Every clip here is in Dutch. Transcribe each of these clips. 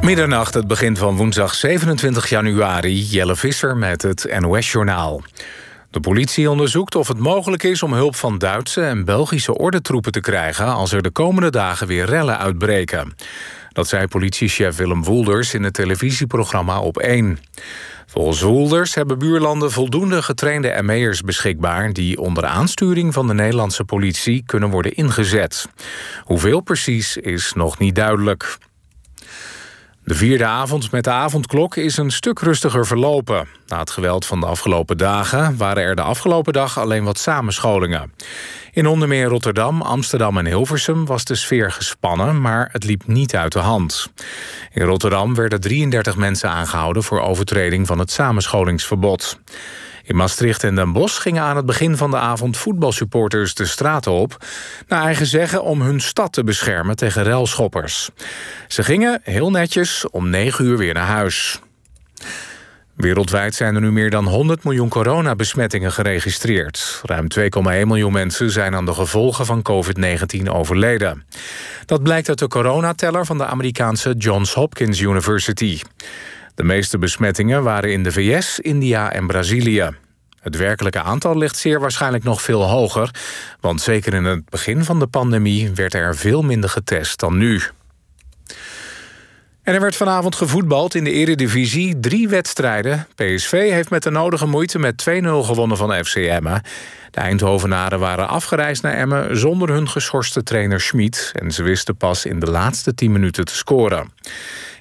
Middernacht, het begin van woensdag 27 januari. Jelle Visser met het NOS-journaal. De politie onderzoekt of het mogelijk is om hulp van Duitse en Belgische ordentroepen te krijgen... als er de komende dagen weer rellen uitbreken. Dat zei politiechef Willem Woelders in het televisieprogramma Op 1. Volgens Woelders hebben buurlanden voldoende getrainde ME'ers beschikbaar... die onder aansturing van de Nederlandse politie kunnen worden ingezet. Hoeveel precies is nog niet duidelijk. De vierde avond met de avondklok is een stuk rustiger verlopen. Na het geweld van de afgelopen dagen waren er de afgelopen dag alleen wat samenscholingen. In onder meer Rotterdam, Amsterdam en Hilversum was de sfeer gespannen, maar het liep niet uit de hand. In Rotterdam werden 33 mensen aangehouden voor overtreding van het samenscholingsverbod. In Maastricht en Den Bosch gingen aan het begin van de avond voetbalsupporters de straten op, naar eigen zeggen om hun stad te beschermen tegen relschoppers. Ze gingen heel netjes om 9 uur weer naar huis. Wereldwijd zijn er nu meer dan 100 miljoen coronabesmettingen geregistreerd. Ruim 2,1 miljoen mensen zijn aan de gevolgen van COVID-19 overleden. Dat blijkt uit de coronateller van de Amerikaanse Johns Hopkins University. De meeste besmettingen waren in de VS, India en Brazilië. Het werkelijke aantal ligt zeer waarschijnlijk nog veel hoger... want zeker in het begin van de pandemie werd er veel minder getest dan nu. En er werd vanavond gevoetbald in de eredivisie. Drie wedstrijden. PSV heeft met de nodige moeite met 2-0 gewonnen van FC Emmen. De Eindhovenaren waren afgereisd naar Emmen... zonder hun geschorste trainer Schmid... en ze wisten pas in de laatste 10 minuten te scoren.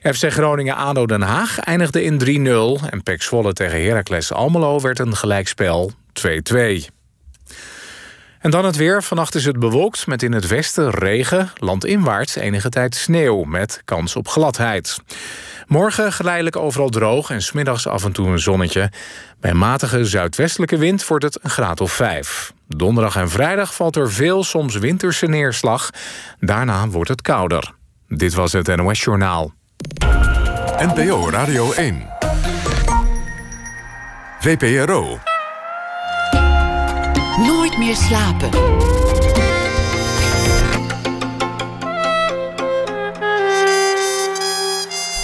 FC Groningen-ADO Den Haag eindigde in 3-0... en Pek Zwolle tegen Heracles Almelo werd een gelijkspel 2-2. En dan het weer. Vannacht is het bewolkt met in het westen regen. Landinwaarts enige tijd sneeuw met kans op gladheid. Morgen geleidelijk overal droog en smiddags af en toe een zonnetje. Bij matige zuidwestelijke wind wordt het een graad of 5. Donderdag en vrijdag valt er veel, soms winterse neerslag. Daarna wordt het kouder. Dit was het NOS Journaal. NPO Radio 1. VPRO. Nooit meer slapen.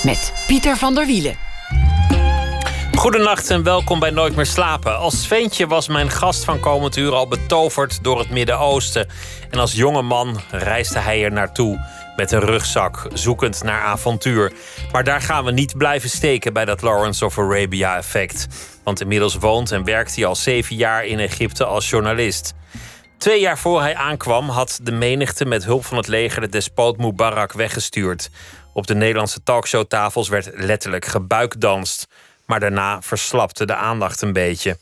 Met Pieter van der Wielen. Goedenacht en welkom bij Nooit meer slapen. Als ventje was mijn gast van komend uur al betoverd door het Midden-Oosten. En als jonge man reisde hij er naartoe met een rugzak, zoekend naar avontuur. Maar daar gaan we niet blijven steken bij dat Lawrence of Arabia-effect. Want inmiddels woont en werkt hij al zeven jaar in Egypte als journalist. Twee jaar voor hij aankwam had de menigte met hulp van het leger de despoot Mubarak weggestuurd. Op de Nederlandse talkshowtafels werd letterlijk gebuikdanst. Maar daarna verslapte de aandacht een beetje.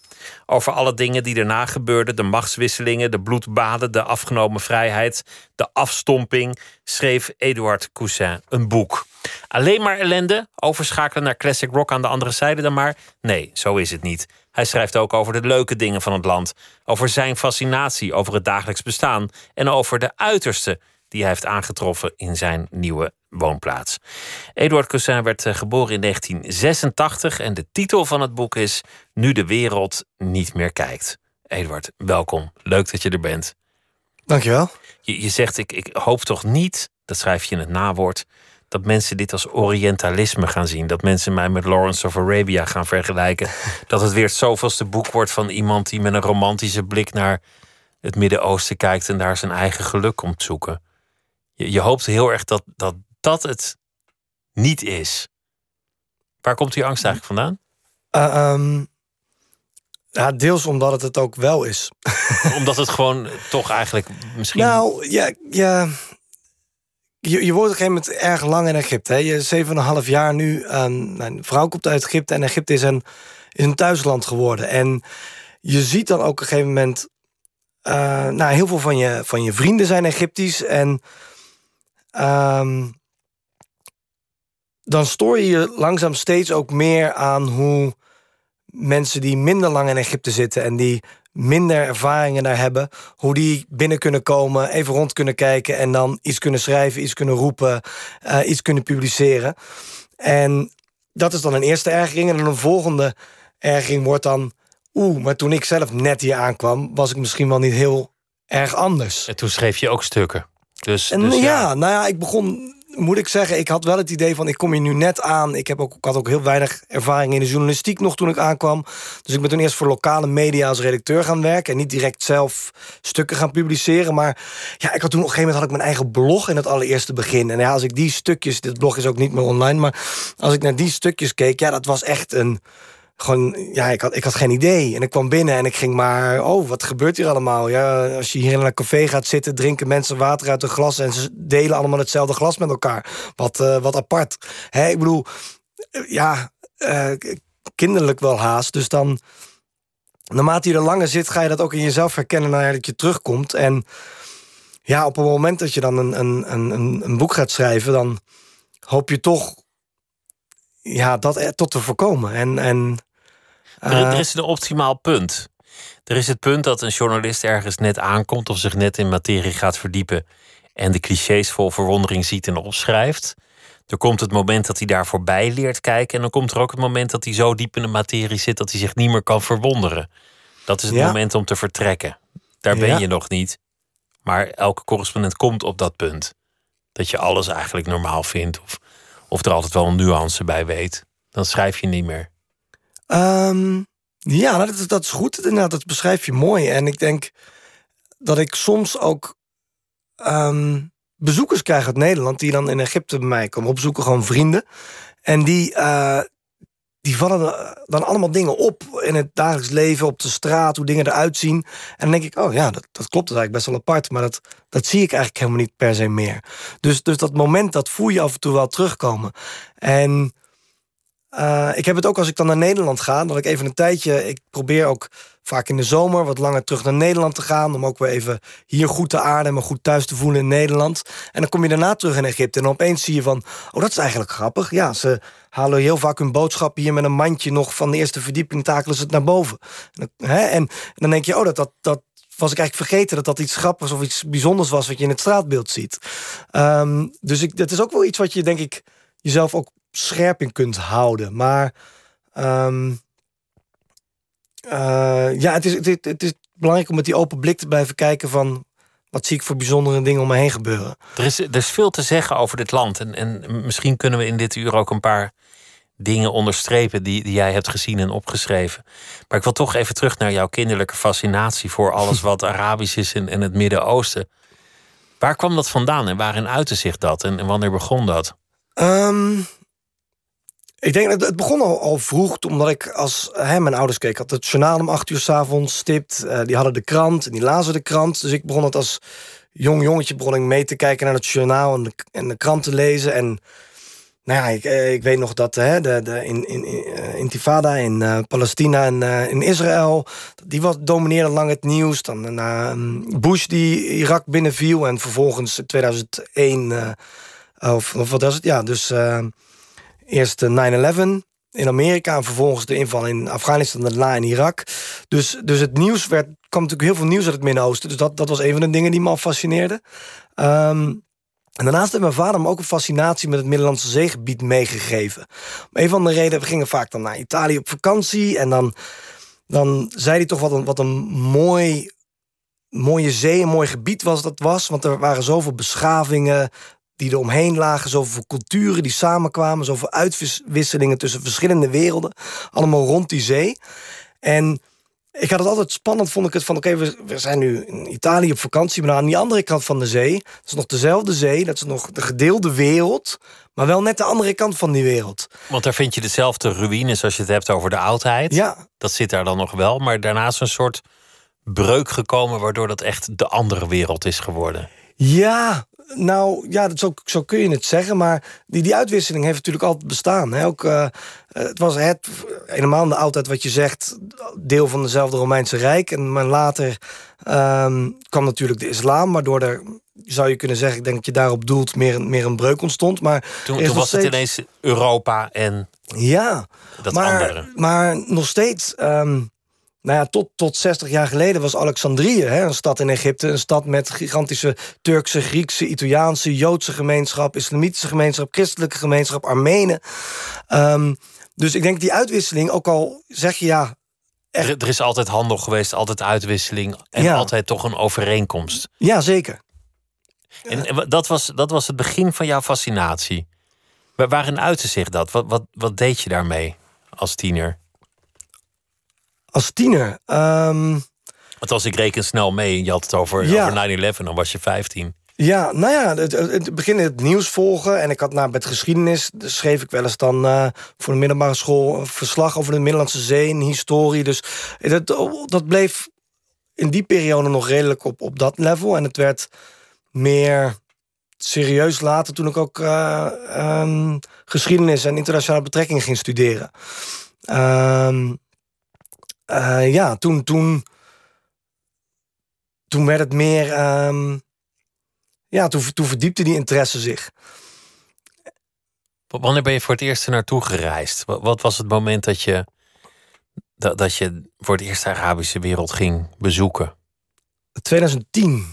Over alle dingen die daarna gebeurden, de machtswisselingen, de bloedbaden, de afgenomen vrijheid, de afstomping, schreef Eduard Cousin een boek. Alleen maar ellende, overschakelen naar classic rock aan de andere zijde dan maar? Nee, zo is het niet. Hij schrijft ook over de leuke dingen van het land, over zijn fascinatie, over het dagelijks bestaan en over de uiterste die hij heeft aangetroffen in zijn nieuwe woonplaats. Eduard Cousin werd eh, geboren in 1986 en de titel van het boek is Nu de wereld niet meer kijkt. Eduard, welkom. Leuk dat je er bent. Dankjewel. Je, je zegt, ik, ik hoop toch niet, dat schrijf je in het nawoord, dat mensen dit als Orientalisme gaan zien. Dat mensen mij met Lawrence of Arabia gaan vergelijken. dat het weer het zoveelste boek wordt van iemand die met een romantische blik naar het Midden-Oosten kijkt en daar zijn eigen geluk komt zoeken. Je, je hoopt heel erg dat, dat dat het niet is. Waar komt die angst eigenlijk vandaan? Uh, um, ja, deels omdat het het ook wel is. omdat het gewoon toch eigenlijk misschien. Nou, ja, ja. Je, je wordt op een gegeven moment erg lang in Egypte. Hè. Je zeven en een half jaar nu. Um, mijn vrouw komt uit Egypte en Egypte is een, is een thuisland geworden. En je ziet dan ook op een gegeven moment. Uh, nou, heel veel van je, van je vrienden zijn Egyptisch. En um, dan stoor je je langzaam steeds ook meer aan hoe mensen die minder lang in Egypte zitten en die minder ervaringen daar hebben, hoe die binnen kunnen komen, even rond kunnen kijken en dan iets kunnen schrijven, iets kunnen roepen, uh, iets kunnen publiceren. En dat is dan een eerste ergering. En dan een volgende ergering wordt dan, oeh, maar toen ik zelf net hier aankwam, was ik misschien wel niet heel erg anders. En toen schreef je ook stukken. Dus, en dus ja, nou ja, ik begon moet ik zeggen, ik had wel het idee van... ik kom hier nu net aan. Ik, heb ook, ik had ook heel weinig ervaring in de journalistiek nog toen ik aankwam. Dus ik ben toen eerst voor lokale media als redacteur gaan werken... en niet direct zelf stukken gaan publiceren. Maar ja, ik had toen op een gegeven moment had ik mijn eigen blog... in het allereerste begin. En ja, als ik die stukjes... dit blog is ook niet meer online... maar als ik naar die stukjes keek... ja, dat was echt een gewoon, ja, ik had, ik had geen idee. En ik kwam binnen en ik ging maar, oh, wat gebeurt hier allemaal? Ja, als je hier in een café gaat zitten, drinken mensen water uit een glas en ze delen allemaal hetzelfde glas met elkaar. Wat, uh, wat apart. Hè, ik bedoel, ja, uh, kinderlijk wel haast. Dus dan, naarmate je er langer zit, ga je dat ook in jezelf herkennen nadat je terugkomt. En ja, op het moment dat je dan een, een, een, een boek gaat schrijven, dan hoop je toch ja, dat tot te voorkomen. En, en, er, er eh, is een optimaal punt. Er is het punt dat een journalist ergens net aankomt of zich net in materie gaat verdiepen en de clichés vol verwondering ziet en opschrijft. Er komt het moment dat hij daar voorbij leert kijken. En dan komt er ook het moment dat hij zo diep in de materie zit dat hij zich niet meer kan verwonderen. Dat is het moment om te vertrekken. Daar ben je nog niet. Maar elke correspondent komt op dat punt. Dat je alles eigenlijk normaal vindt. Of of er altijd wel een nuance bij weet. Dan schrijf je niet meer. Ehm, ja, dat is, dat is goed. Inderdaad, dat beschrijf je mooi. En ik denk dat ik soms ook ehm, bezoekers krijg uit Nederland... die dan in Egypte bij mij komen opzoeken, gewoon vrienden. En die, uh, die vallen dan allemaal dingen op in het dagelijks leven, op de straat, hoe dingen eruit zien. En dan denk ik, oh ja, dat, dat klopt, dat eigenlijk best wel apart, maar dat, dat zie ik eigenlijk helemaal niet per se meer. Dus, dus dat moment, dat voel je af en toe wel terugkomen. En uh, ik heb het ook als ik dan naar Nederland ga, dat ik even een tijdje, ik probeer ook vaak in de zomer wat langer terug naar Nederland te gaan. Om ook weer even hier goed te aarden en me goed thuis te voelen in Nederland. En dan kom je daarna terug in Egypte. En opeens zie je van, oh dat is eigenlijk grappig. Ja, ze halen heel vaak hun boodschappen hier met een mandje nog van de eerste verdieping. Takelen ze het naar boven. En, hè? en dan denk je, oh dat, dat, dat was ik eigenlijk vergeten dat dat iets grappigs of iets bijzonders was wat je in het straatbeeld ziet. Um, dus ik, dat is ook wel iets wat je denk ik jezelf ook scherp in kunt houden. Maar um, uh, ja, het is, het, het, is belangrijk om met die open blik te blijven kijken van wat zie ik voor bijzondere dingen om me heen gebeuren. Er is, er is veel te zeggen over dit land. En, en misschien kunnen we in dit uur ook een paar dingen onderstrepen die, die jij hebt gezien en opgeschreven. Maar ik wil toch even terug naar jouw kinderlijke fascinatie voor alles wat Arabisch is in, in het Midden-Oosten. Waar kwam dat vandaan en waarin uitte zich dat en, en wanneer begon dat? Um, ik denk dat het begon al, vroeg, omdat ik als hè, mijn ouders keken, had het journaal om acht uur s'avonds stipt. Uh, die hadden de krant en die lazen de krant. Dus ik begon het als jong jongetje begon ik mee te kijken naar het journaal en de, en de krant te lezen. En nou ja, ik, eh, ik weet nog dat hè, de, de in, in, in uh, Intifada in Palestina en in Israël, die was, domineerde lang het nieuws. Dan uh, Bush die Irak binnenviel en vervolgens in 2001, of, of wat was het? Ja, dus Eerst 9-11 in Amerika en vervolgens de inval in Afghanistan daarna in Irak. Dus, dus het nieuws werd, kwam natuurlijk heel veel nieuws uit het Midden-Oosten. Dus dat, dat was een van de dingen die me al fascineerde. Um, en daarnaast heeft mijn vader me ook een fascinatie met het Middellandse zeegebied meegegeven. Een van de redenen, we gingen vaak dan naar Italië op vakantie. En dan, dan zei hij toch wat een, wat een mooi, mooie zee, een mooi gebied was dat was. Want er waren zoveel beschavingen, die er omheen lagen. Zoveel culturen die samenkwamen. Zoveel uitwisselingen tussen verschillende werelden. Allemaal rond die zee. En ik had het altijd spannend, vond ik het van... oké, we, we, zijn nu in Italië op vakantie... maar aan die andere kant van de zee... dat is nog dezelfde zee, dat is nog de gedeelde wereld... maar wel net de andere kant van die wereld. Want daar vind je dezelfde ruïnes als je het hebt over de oudheid. Ja. Dat zit daar dan nog wel, maar daarnaast een soort breuk gekomen... waardoor dat echt de andere wereld is geworden. Ja, nou, ja, dat zo, zo kun je het zeggen. Maar die, die uitwisseling heeft natuurlijk altijd bestaan. Hè? Ook, uh, het was het, helemaal in de oudheid wat je zegt... deel van dezelfde Romeinse Rijk. En maar later um, kwam natuurlijk de islam... waardoor er, zou je kunnen zeggen... ik denk dat je daarop doelt, meer, meer een breuk ontstond. Maar toen, toen was het ineens Europa en ja, dat maar, andere. Maar nog steeds... Um, nou ja, tot, tot 60 jaar geleden was Alexandrië hè, een stad in Egypte. Een stad met gigantische Turkse, Griekse, Italiaanse, Joodse gemeenschap, islamitische gemeenschap, christelijke gemeenschap, Armenen. Um, dus ik denk die uitwisseling, ook al zeg je ja. Er, er, is altijd handel geweest, altijd uitwisseling en ja. altijd toch een overeenkomst. Ja, zeker. En dat was, dat was het begin van jouw fascinatie. Waarin uitte zich dat? Wat, wat, wat deed je daarmee als tiener? Als tiener? Um... Want als ik reken snel mee, je had het over, ja. over 9-11, dan was je 15. Ja, nou ja, het, het begin het nieuws volgen. En ik had na met geschiedenis, dus schreef ik wel eens dan uh, voor de middelbare school een verslag over de Middellandse Zee, een historie. Dus dat, dat bleef in die periode nog redelijk op, op dat level. En het werd meer serieus later toen ik ook uh, um, geschiedenis en internationale betrekkingen ging studeren. Um, uh, ja, toen, toen, toen werd het meer. Um, ja, toen, toen verdiepte die interesse zich. Wanneer ben je voor het eerst naartoe gereisd? Wat was het moment dat je, dat, dat je voor het eerst de Arabische wereld ging bezoeken? 2010.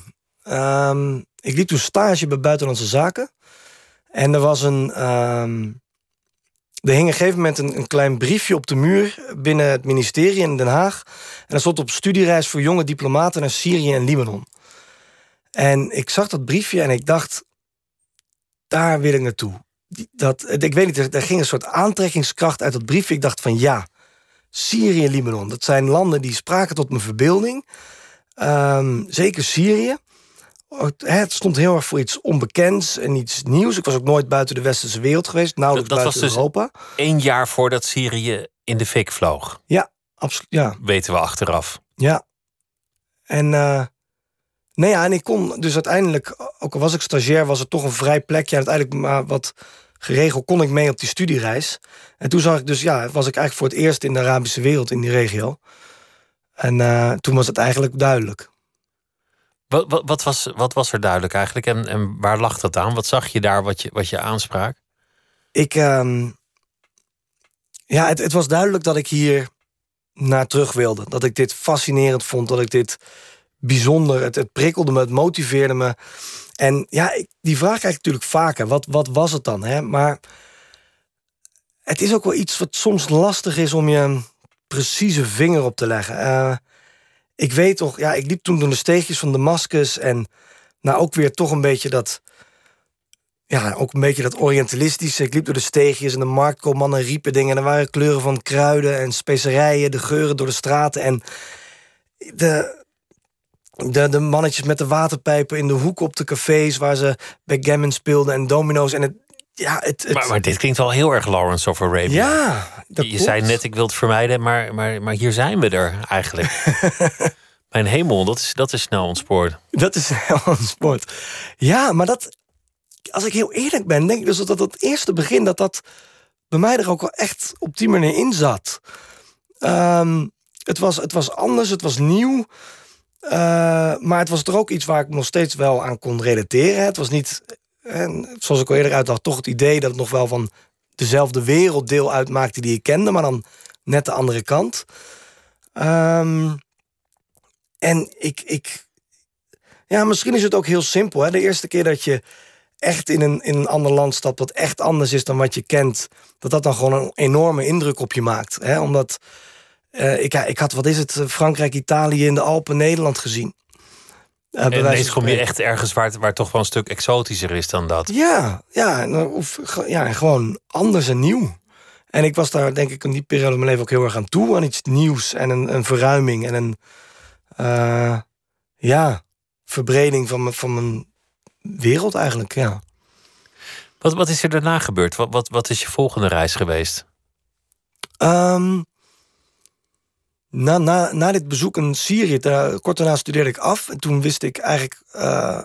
Um, ik liep toen stage bij Buitenlandse Zaken. En er was een. Um, er hing een gegeven moment een, een, klein briefje op de muur binnen het ministerie in Den Haag. En dat stond op studiereis voor jonge diplomaten naar Syrië en Libanon. En ik zag dat briefje en ik dacht, daar wil ik naartoe. Dat, ik weet niet, er ging een soort aantrekkingskracht uit dat briefje. Ik dacht van ja, Syrië en Libanon, dat zijn landen die spraken tot mijn verbeelding. Um, zeker Syrië. Het stond heel erg voor iets onbekends en iets nieuws. Ik was ook nooit buiten de westerse wereld geweest, nauwelijks dat, dat buiten was dus Europa. Eén jaar voordat Syrië in de fik vloog. Ja, absoluut. Ja. Weten we achteraf. Ja. En uh, nee, ja, en ik kon dus uiteindelijk, ook al was ik stagiair, was het toch een vrij plekje. En uiteindelijk maar wat geregeld kon ik mee op die studiereis. En toen zag ik dus, ja, was ik eigenlijk voor het eerst in de Arabische wereld in die regio. En uh, toen was het eigenlijk duidelijk. Wat, wat, wat, was, wat was er duidelijk eigenlijk en, en waar lag dat aan? Wat zag je daar wat je, wat je aanspraak? Ik, um, ja, het, het was duidelijk dat ik hier naar terug wilde. Dat ik dit fascinerend vond, dat ik dit bijzonder, het, het prikkelde me, het motiveerde me. En ja, ik, die vraag krijg ik natuurlijk vaker. Wat, wat was het dan? Hè? Maar het is ook wel iets wat soms lastig is om je precieze vinger op te leggen. Uh, ik weet toch, ja, ik liep toen door de steegjes van Damascus en nou ook weer toch een beetje dat, ja, ook een beetje dat orientalistische. Ik liep door de steegjes en de marktkoopmannen riepen dingen. En er waren kleuren van kruiden en specerijen, de geuren door de straten. En de, de, de mannetjes met de waterpijpen in de hoek op de cafés waar ze backgammon speelden en domino's. En het, ja, het, het... Maar, maar, dit klinkt wel heel erg Lawrence of Arabia. Ja, Je zei net, ik wil het vermijden, maar, maar, maar hier zijn we er eigenlijk. Mijn hemel, dat is, dat is snel ontspoord. Dat is snel ontspoord. Ja, maar dat, als ik heel eerlijk ben, denk ik dus dat dat eerste begin, dat dat bij mij er ook wel echt op die manier in zat. Ehm, het, was, het was anders, het was nieuw. Uh, maar het was er ook iets waar ik nog steeds wel aan kon relateren. Het was niet en zoals ik al eerder uitdacht, toch het idee dat het nog wel van dezelfde wereld deel uitmaakte die ik kende, maar dan net de andere kant. Um, en ik, ik, ja, misschien is het ook heel simpel. Hè? De eerste keer dat je echt in een, in een ander land stapt wat echt anders is dan wat je kent, dat dat dan gewoon een enorme indruk op je maakt. Hè? Omdat uh, ik, ik had, wat is het, Frankrijk, Italië in de Alpen, Nederland gezien. Uh, en ineens kom je echt ergens waar waar toch wel een stuk exotischer is dan dat. Ja, ja, of, ja, gewoon anders en nieuw. En ik was daar denk ik in die periode van mijn leven ook heel erg aan toe. Aan iets nieuws en een, een verruiming en een uh, ja, verbreding van, mijn, van mijn wereld eigenlijk. Ja. Wat, wat is er daarna gebeurd? Wat, wat, wat is je volgende reis geweest? Um, na, na, na dit bezoek in Syrië, daar, kort daarna studeerde ik af. En toen wist ik eigenlijk uh,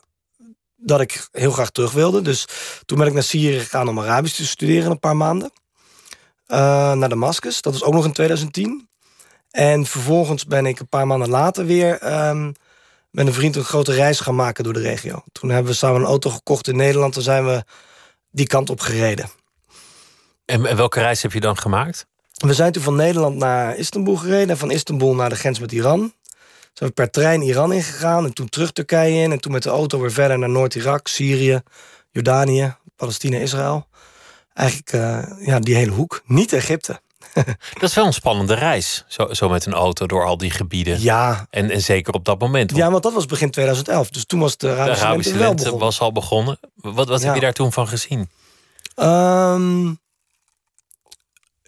dat ik heel graag terug wilde. Dus toen ben ik naar Syrië gegaan om Arabisch te studeren een paar maanden. Uh, naar Damascus, dat was ook nog in 2010. En vervolgens ben ik een paar maanden later weer um, met een vriend een grote reis gaan maken door de regio. Toen hebben we samen een auto gekocht in Nederland. Toen zijn we die kant op gereden. En welke reis heb je dan gemaakt? We zijn toen van Nederland naar Istanbul gereden. En van Istanbul naar de grens met Iran. Zijn we per trein Iran ingegaan. En toen terug Turkije in. En toen met de auto weer verder naar Noord-Irak, Syrië, Jordanië, Palestina, Israël. Eigenlijk uh, ja, die hele hoek. Niet Egypte. dat is wel een spannende reis, zo, zo met een auto door al die gebieden. Ja. En, en zeker op dat moment. Ja, want dat was begin 2011. Dus toen was de Arabische, de Arabische lente, lente was al begonnen. Wat, wat ja. heb je daar toen van gezien? Um,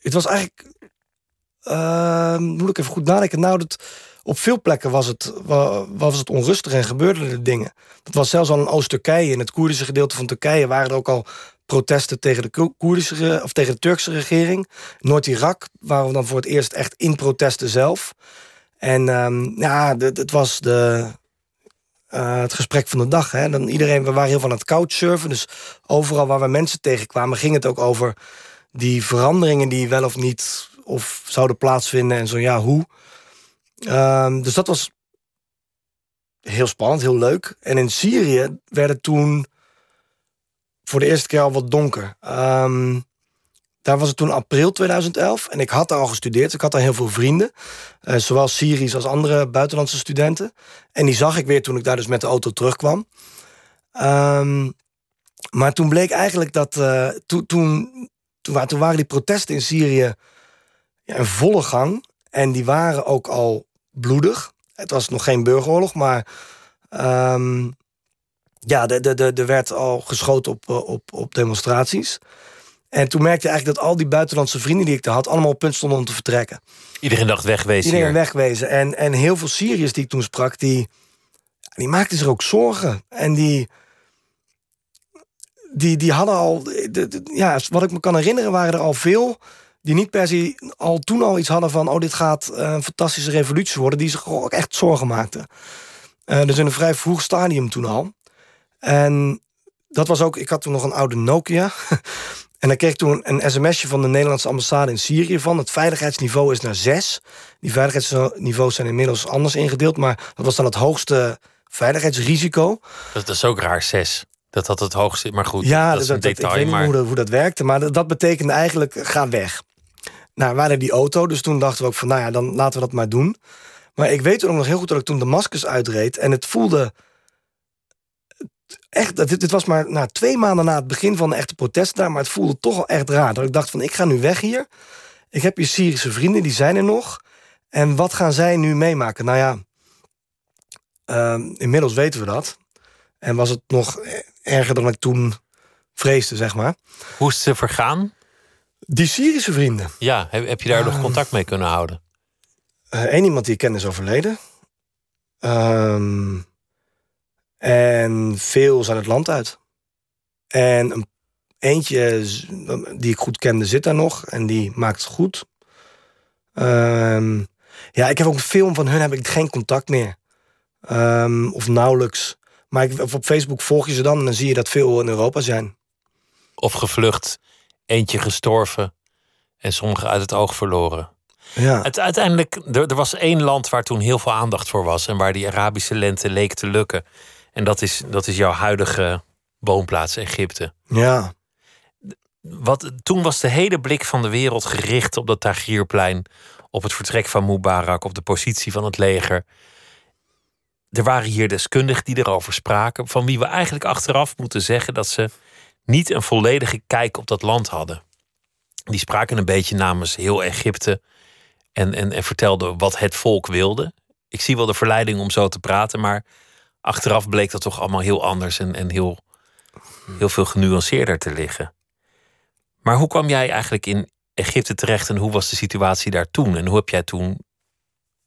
het was eigenlijk... Uh, moet ik even goed nadenken. Nou, dat, op veel plekken was het, was het onrustig en gebeurden er dingen. Dat was zelfs al in Oost-Turkije. In het Koerdische gedeelte van Turkije waren er ook al protesten tegen de, Koerdische, of tegen de Turkse regering. Noord-Irak waren we dan voor het eerst echt in protesten zelf. En um, ja, het was de, uh, het gesprek van de dag. Hè. Dan iedereen, we waren heel van het couchsurfen. Dus overal waar we mensen tegenkwamen, ging het ook over die veranderingen die wel of niet of zouden plaatsvinden. En zo ja, hoe. Um, dus dat was heel spannend, heel leuk. En in Syrië werd het toen voor de eerste keer al wat donker. Um, daar was het toen april 2011 en ik had daar al gestudeerd. Ik had daar heel veel vrienden, uh, zowel Syrisch als andere buitenlandse studenten. En die zag ik weer toen ik daar dus met de auto terugkwam. Um, maar toen bleek eigenlijk dat to, toen, toen, toen waren die protesten in Syrië ja, in volle gang. En die waren ook al bloedig. Het was nog geen burgeroorlog, maar um, ja, er de, de, de werd al geschoten op, op, op demonstraties. En toen merkte je eigenlijk dat al die buitenlandse vrienden die ik daar had, allemaal op punt stonden om te vertrekken. Iedereen dacht wegwezen. Iedereen wegwezen. En, en heel veel Syriërs die ik toen sprak, die, die maakten zich ook zorgen. En die, die, die hadden al, ja, wat ik me kan herinneren, waren er al veel die niet per se al toen al iets hadden van... oh, dit gaat een fantastische revolutie worden... die zich ook echt zorgen maakten. Uh, dus in een vrij vroeg stadium toen al. En dat was ook... Ik had toen nog een oude Nokia... En dan kreeg ik toen een sms'je van de Nederlandse ambassade in Syrië van... het veiligheidsniveau is naar zes. Die veiligheidsniveaus zijn inmiddels anders ingedeeld... maar dat was dan het hoogste veiligheidsrisico. Dat is ook raar, zes. Dat had het hoogste, maar goed, ja, dat is een dat, detail. ik weet niet maar... hoe, dat, hoe dat werkte, maar dat, dat betekende eigenlijk, ga weg. Nou, we hadden die auto, dus toen dachten we ook van... nou ja, dan laten we dat maar doen. Maar ik weet ook nog heel goed dat ik toen Damascus uitreed... en het voelde... Echt, dit, dit was maar nou, twee maanden na het begin van de echte protesten daar... maar het voelde toch al echt raar. Dat ik dacht van, ik ga nu weg hier. Ik heb hier Syrische vrienden, die zijn er nog. En wat gaan zij nu meemaken? Nou ja, uh, inmiddels weten we dat. En was het nog erger dan ik toen vreesde, zeg maar. Hoe is te vergaan? Die Syrische vrienden. Ja, heb, heb je daar uh, nog contact mee kunnen houden? Eén uh, iemand die ik ken is overleden. Um, en veel zijn het land uit. En een, eentje die ik goed kende zit daar nog. En die maakt het goed. Um, ja, ik heb ook een film van hun heb ik geen contact meer. Um, of nauwelijks. Maar ik, op Facebook volg je ze dan en dan zie je dat veel in Europa zijn. Of gevlucht, eentje gestorven en sommigen uit het oog verloren. Ja. Het, uiteindelijk, er, er, was één land waar toen heel veel aandacht voor was en waar die Arabische lente leek te lukken. En dat is, dat is jouw huidige woonplaats Egypte. Ja. Wat, toen was de hele blik van de wereld gericht op dat Tahrirplein, op het vertrek van Mubarak, op de positie van het leger er waren hier deskundigen die erover spraken, van wie we eigenlijk achteraf moeten zeggen dat ze niet een volledige kijk op dat land hadden. Die spraken een beetje namens heel Egypte en, en, en vertelden wat het volk wilde. Ik zie wel de verleiding om zo te praten, maar achteraf bleek dat toch allemaal heel anders en, en heel, heel veel genuanceerder te liggen. Maar hoe kwam jij eigenlijk in Egypte terecht en hoe was de situatie daar toen? En hoe heb jij toen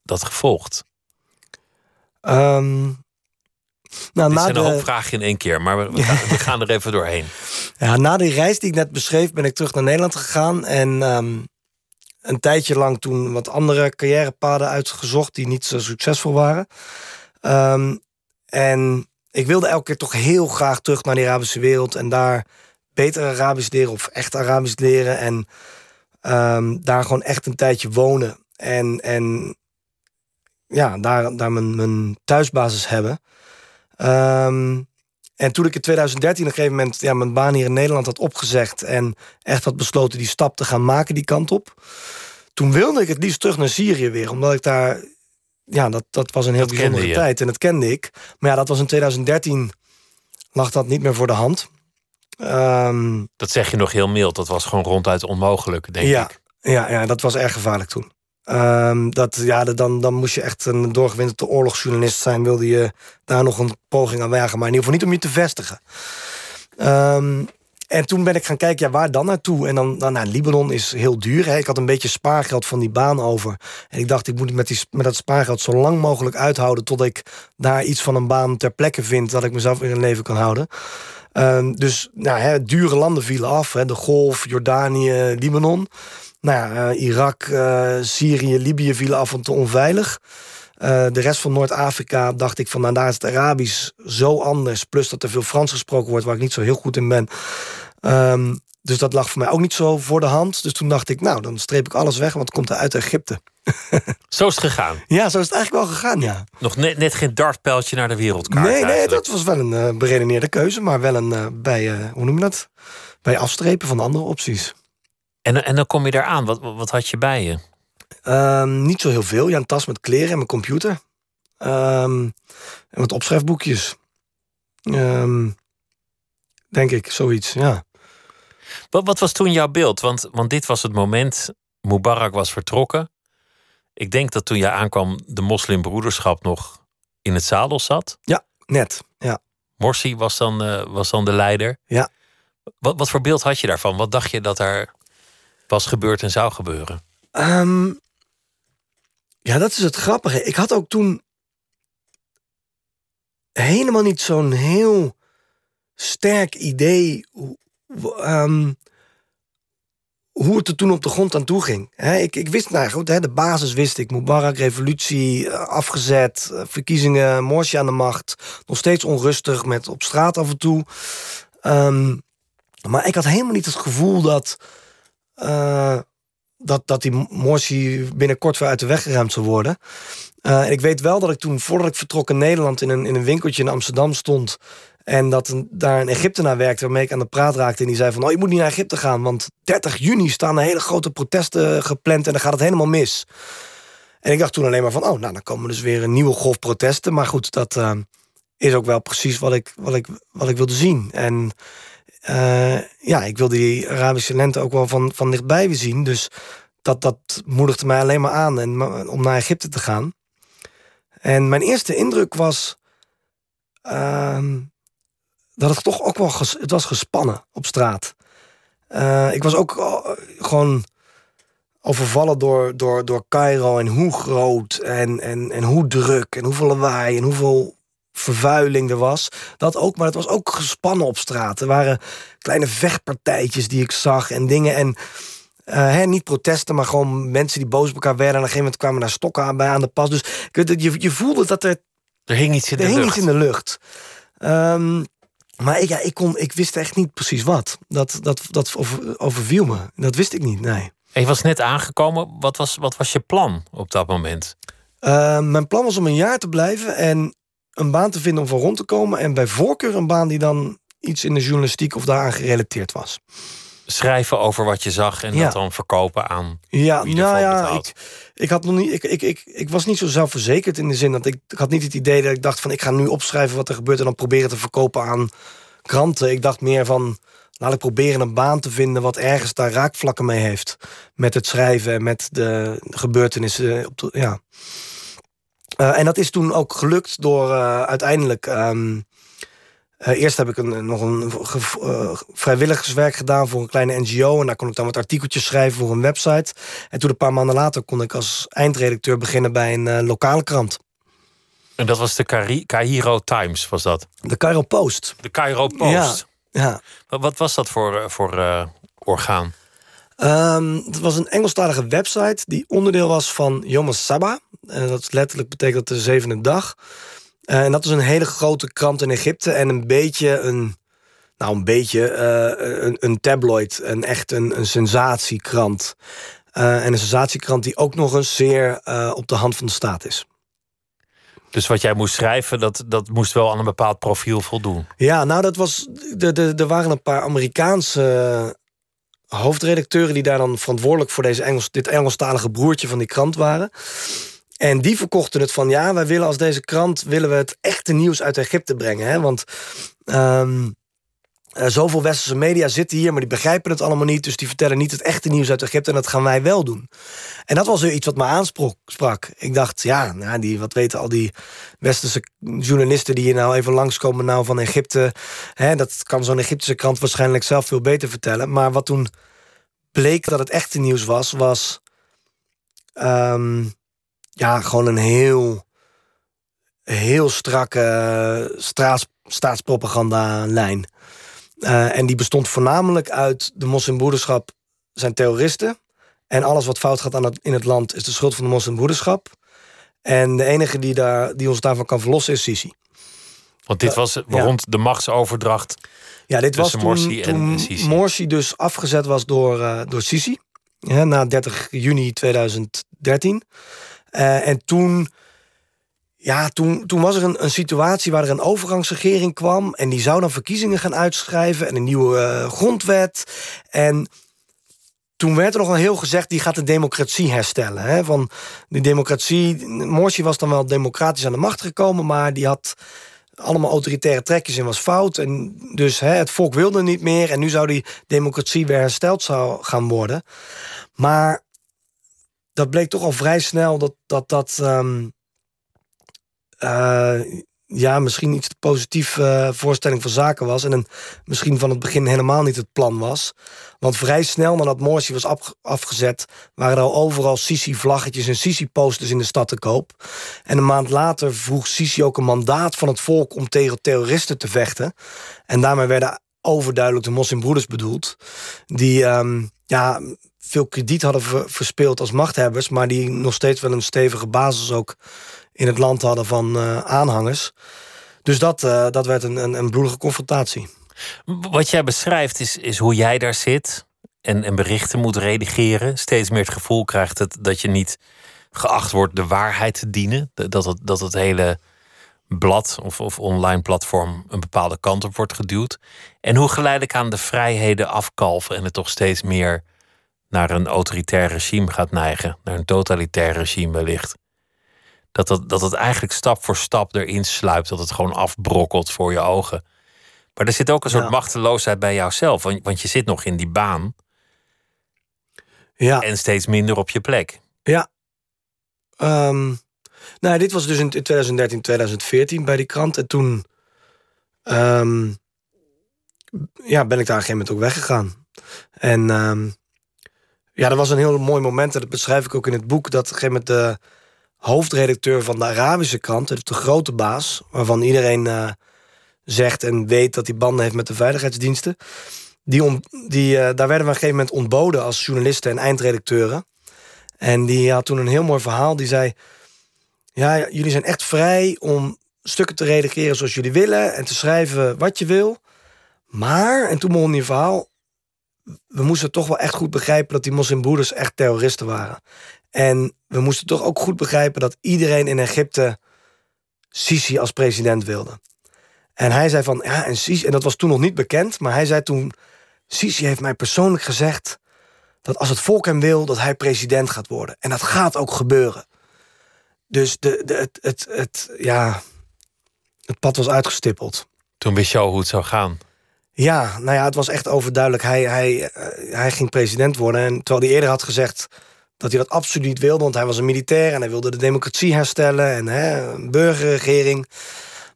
dat gevolgd? Um, nou, Dit zijn de, een hoop vragen in één keer, maar we, gaan, we gaan er even doorheen. Ja, na die reis die ik net beschreef, ben ik terug naar Nederland gegaan. En um, een tijdje lang toen wat andere carrièrepaden uitgezocht die niet zo succesvol waren. Um, en ik wilde elke keer toch heel graag terug naar de Arabische wereld en daar beter Arabisch leren of echt Arabisch leren. En daar gewoon echt een tijdje wonen. En, en ja, daar, daar mijn, mijn thuisbasis hebben. Um, en toen ik in 2013 op een gegeven moment ja, mijn baan hier in Nederland had opgezegd... en echt had besloten die stap te gaan maken die kant op... toen wilde ik het liefst terug naar Syrië weer. Omdat ik daar... Ja, dat, dat was een heel Dat bijzondere tijd en dat kende ik. Maar ja, dat was in 2013 lag dat niet meer voor de hand. Um, Dat zeg je nog heel mild. Dat was gewoon ronduit onmogelijk, denk ja, ik. Ja, ja, dat was erg gevaarlijk toen. Ehm, dat, ja, dan, dan moest je echt een doorgewinterde oorlogsjournalist zijn... wilde je daar nog een poging aan wagen. Maar in ieder geval niet om je te vestigen. Um, en toen ben ik gaan kijken, ja, waar dan naartoe? En dan, dan nou, Libanon is heel duur. Hè. Ik had een beetje spaargeld van die baan over. En ik dacht, ik moet met, die, met dat spaargeld zo lang mogelijk uithouden... tot ik daar iets van een baan ter plekke vind... dat ik mezelf in een leven kan houden. Um, dus nou, hè, dure landen vielen af. Hè, de Golf, Jordanië, Libanon. Nou ja, uh, Irak, uh, Syrië, Libië vielen af en toe onveilig. Uh, de rest van Noord-Afrika dacht ik van, nou daar is het Arabisch zo anders. Plus dat er veel Frans gesproken wordt, waar ik niet zo heel goed in ben. Um, dus dat lag voor mij ook niet zo voor de hand. Dus toen dacht ik, nou, dan streep ik alles weg, want het komt uit Egypte. zo is het gegaan? Ja, zo is het eigenlijk wel gegaan, ja. Nog net, net geen dartpijltje naar de wereldkaart Nee, nee, dat was wel een uh, beredeneerde keuze. Maar wel een, uh, bij, hoe noem je dat? Bij afstrepen van andere opties. En, en dan kom je daar aan. Wat, wat had je bij je? Um, niet zo heel veel. Ja, een tas met kleren en mijn computer. Um, en wat opschrijfboekjes. Um, denk ik, zoiets, ja. Wat, wat was toen jouw beeld? Want, want dit was het moment, Mubarak was vertrokken. Ik denk dat toen jij aankwam de moslimbroederschap nog in het zadel zat. Ja, net, ja. Morsi was dan, uh, was dan de leider. Ja. Wat, wat voor beeld had je daarvan? Wat dacht je dat er was gebeurd en zou gebeuren? Um, ja, dat is het grappige. Ik had ook toen helemaal niet zo'n heel sterk idee hoe het er toen op de grond aan toe ging. Ik, ik wist, nou goed, de basis wist ik. Mubarak, revolutie, eh, afgezet, eh, verkiezingen, Morsi aan de macht. Nog steeds onrustig, met op straat af en toe. Um, maar ik had helemaal niet het gevoel dat... Uh, dat, dat die Morsi binnenkort weer uit de weg geruimd zou worden. Uh, ik weet wel dat ik toen, voordat ik vertrok in Nederland... in een, in een winkeltje in Amsterdam stond... En dat daar een Egyptenaar werkte waarmee ik aan de praat raakte. En die zei van, oh, je moet niet naar Egypte gaan. Want 30 juni staan er hele grote protesten gepland en dan gaat het helemaal mis. En ik dacht toen alleen maar van, oh, nou, dan komen dus weer een nieuwe golf protesten. Maar goed, dat uh, is ook wel precies wat ik, wat ik, wat ik wilde zien. En uh, ja, ik wilde die Arabische lente ook wel van, van dichtbij weer zien. Dus dat, dat moedigde mij alleen maar aan en, om naar Egypte te gaan. En mijn eerste indruk was... Uh, dat het toch ook wel het was gespannen op straat. Uh, ik was ook gewoon overvallen door, door, door Cairo en hoe groot en, en, en hoe druk en hoeveel lawaai en hoeveel vervuiling er was. Dat ook, maar het was ook gespannen op straat. Er waren kleine vechtpartijtjes die ik zag en dingen. En uh, hè, niet protesten, maar gewoon mensen die boos op elkaar werden. En op een gegeven moment kwamen daar stokken aan, bij aan de pas. Dus je, je voelde dat er. Er hing iets in, er de, hing lucht. Iets in de lucht. Um, maar ik, ja, ik, kon, ik wist echt niet precies wat. Dat, dat, dat over, overviel me. Dat wist ik niet, nee. En je was net aangekomen. Wat was, wat was je plan op dat moment? Uh, mijn plan was om een jaar te blijven en een baan te vinden om van rond te komen. En bij voorkeur een baan die dan iets in de journalistiek of daaraan gerelateerd was. Schrijven over wat je zag en Ja. dat dan verkopen aan. Ja, wie nou ja, ik, ik, had nog niet, ik, ik, ik, ik was niet zo zelfverzekerd in de zin dat ik, ik had niet het idee dat ik dacht van ik ga nu opschrijven wat er gebeurt en dan proberen te verkopen aan kranten. Ik dacht meer van laat ik proberen een baan te vinden wat ergens daar raakvlakken mee heeft met het schrijven en met de gebeurtenissen. Op de, ja. Eh, en dat is toen ook gelukt door eh, uiteindelijk. ehm, eh, eerst heb ik een, nog een ge- vrijwilligerswerk gedaan voor een kleine NGO. En daar kon ik dan wat artikeltjes schrijven voor een website. En toen een paar maanden later kon ik als eindredacteur beginnen bij een lokale krant. En dat was de Cari- Cairo Times, was dat? De Cairo Post. De Cairo Post. Ja. Wat, wat was dat voor, voor orgaan? Ehm, het was een Engelstalige website die onderdeel was van Yom Saba. En dat letterlijk betekent de zevende dag. Eh, en dat is een hele grote krant in Egypte en een beetje een, nou een beetje eh, een, een tabloid, een echt een, een sensatiekrant. Eh, en een sensatiekrant die ook nog eens zeer op de hand van de staat is. Dus wat jij moest schrijven, dat, dat moest wel aan een bepaald profiel voldoen. Ja, nou, dat was. de- de- Er waren een paar Amerikaanse hoofdredacteuren die daar dan verantwoordelijk voor deze Engels, dit Engelstalige broertje van die krant waren. En die verkochten het van ja, wij willen als deze krant willen we het echte nieuws uit Egypte brengen. Hè? Want ehm, Uh, zoveel westerse media zitten hier, maar die begrijpen het allemaal niet. Dus die vertellen niet het echte nieuws uit Egypte. En dat gaan wij wel doen. En dat was iets wat me aansprak. Ik dacht, ja, nou, die, wat weten al die westerse journalisten die hier nou even langskomen nou van Egypte. Hè, dat kan zo'n Egyptische krant waarschijnlijk zelf veel beter vertellen. Maar wat toen bleek dat het echte nieuws was, was um, ja, gewoon een heel, heel strakke straats, staatspropaganda-lijn. Uh, en die bestond voornamelijk uit de moslimbroederschap zijn terroristen. En alles wat fout gaat aan het, in het land is de schuld van de moslimbroederschap. En de enige die, daar, die ons daarvan kan verlossen is Sisi. Want dit was rond de machtsoverdracht ja, dit was toen, Morsi en toen Sisi. Morsi dus afgezet was door, uh, door Sisi. Ja, na 30 juni 2013. Uh, en toen, ja, toen, toen was er een, een situatie waar er een overgangsregering kwam. En die zou dan verkiezingen gaan uitschrijven en een nieuwe uh, grondwet. En toen werd er nog een heel gezegd, die gaat de democratie herstellen. Hè? Van die democratie, Morsi was dan wel democratisch aan de macht gekomen, maar die had allemaal autoritaire trekjes en was fout. En dus hè, het volk wilde niet meer en nu zou die democratie weer hersteld zou gaan worden. Maar dat bleek toch al vrij snel dat dat. dat um, ja, misschien iets te positief uh, voorstelling van zaken was. En een, misschien van het begin helemaal niet het plan was. Want vrij snel nadat Morsi was afgezet... waren er al overal Sisi-vlaggetjes en Sisi-posters in de stad te koop. En een maand later vroeg Sisi ook een mandaat van het volk... om tegen terroristen te vechten. En daarmee werden overduidelijk de moslimbroeders bedoeld... die um, ja, veel krediet hadden verspeeld als machthebbers... maar die nog steeds wel een stevige basis ook in het land hadden van uh, aanhangers. Dus dat, uh, dat werd een, een, een, bloedige confrontatie. Wat jij beschrijft is, is hoe jij daar zit en, en berichten moet redigeren. Steeds meer het gevoel krijgt het, dat je niet geacht wordt de waarheid te dienen. Dat het, dat het hele blad of, of online platform een bepaalde kant op wordt geduwd. En hoe geleidelijk aan de vrijheden afkalven en het toch steeds meer naar een autoritair regime gaat neigen, naar een totalitair regime wellicht dat het, dat het eigenlijk stap voor stap erin sluipt. Dat het gewoon afbrokkelt voor je ogen. Maar er zit ook een soort machteloosheid bij jouzelf. Want, want je zit nog in die baan. Ja. En steeds minder op je plek. Ja. Um, nou, dit was dus in 2013, 2014 bij die krant. En toen um, ja, ben ik daar op een gegeven moment ook weggegaan. En um, ja, dat was een heel mooi moment. En dat beschrijf ik ook in het boek. Dat op een gegeven moment de hoofdredacteur van de Arabische krant, de grote baas, waarvan iedereen uh, zegt en weet dat hij banden heeft met de veiligheidsdiensten. Die, die, uh, daar werden we op een gegeven moment ontboden als journalisten en eindredacteuren. En die had toen een heel mooi verhaal. Die zei: Ja, jullie zijn echt vrij om stukken te redigeren zoals jullie willen en te schrijven wat je wil. Maar, en toen begon die verhaal, we moesten toch wel echt goed begrijpen dat die moslimbroeders echt terroristen waren. En we moesten toch ook goed begrijpen dat iedereen in Egypte Sisi als president wilde. En hij zei van, ja, en Sisi, en dat was toen nog niet bekend, maar hij zei toen, Sisi heeft mij persoonlijk gezegd dat als het volk hem wil, dat hij president gaat worden. En dat gaat ook gebeuren. Dus de, de, het, het, het, ja, het pad was uitgestippeld. Toen wist je al hoe het zou gaan. Ja, nou ja, het was echt overduidelijk. Hij, hij, eh, hij ging president worden. En terwijl hij eerder had gezegd dat hij dat absoluut niet wilde, want hij was een militair en hij wilde de democratie herstellen en hè, een burgerregering.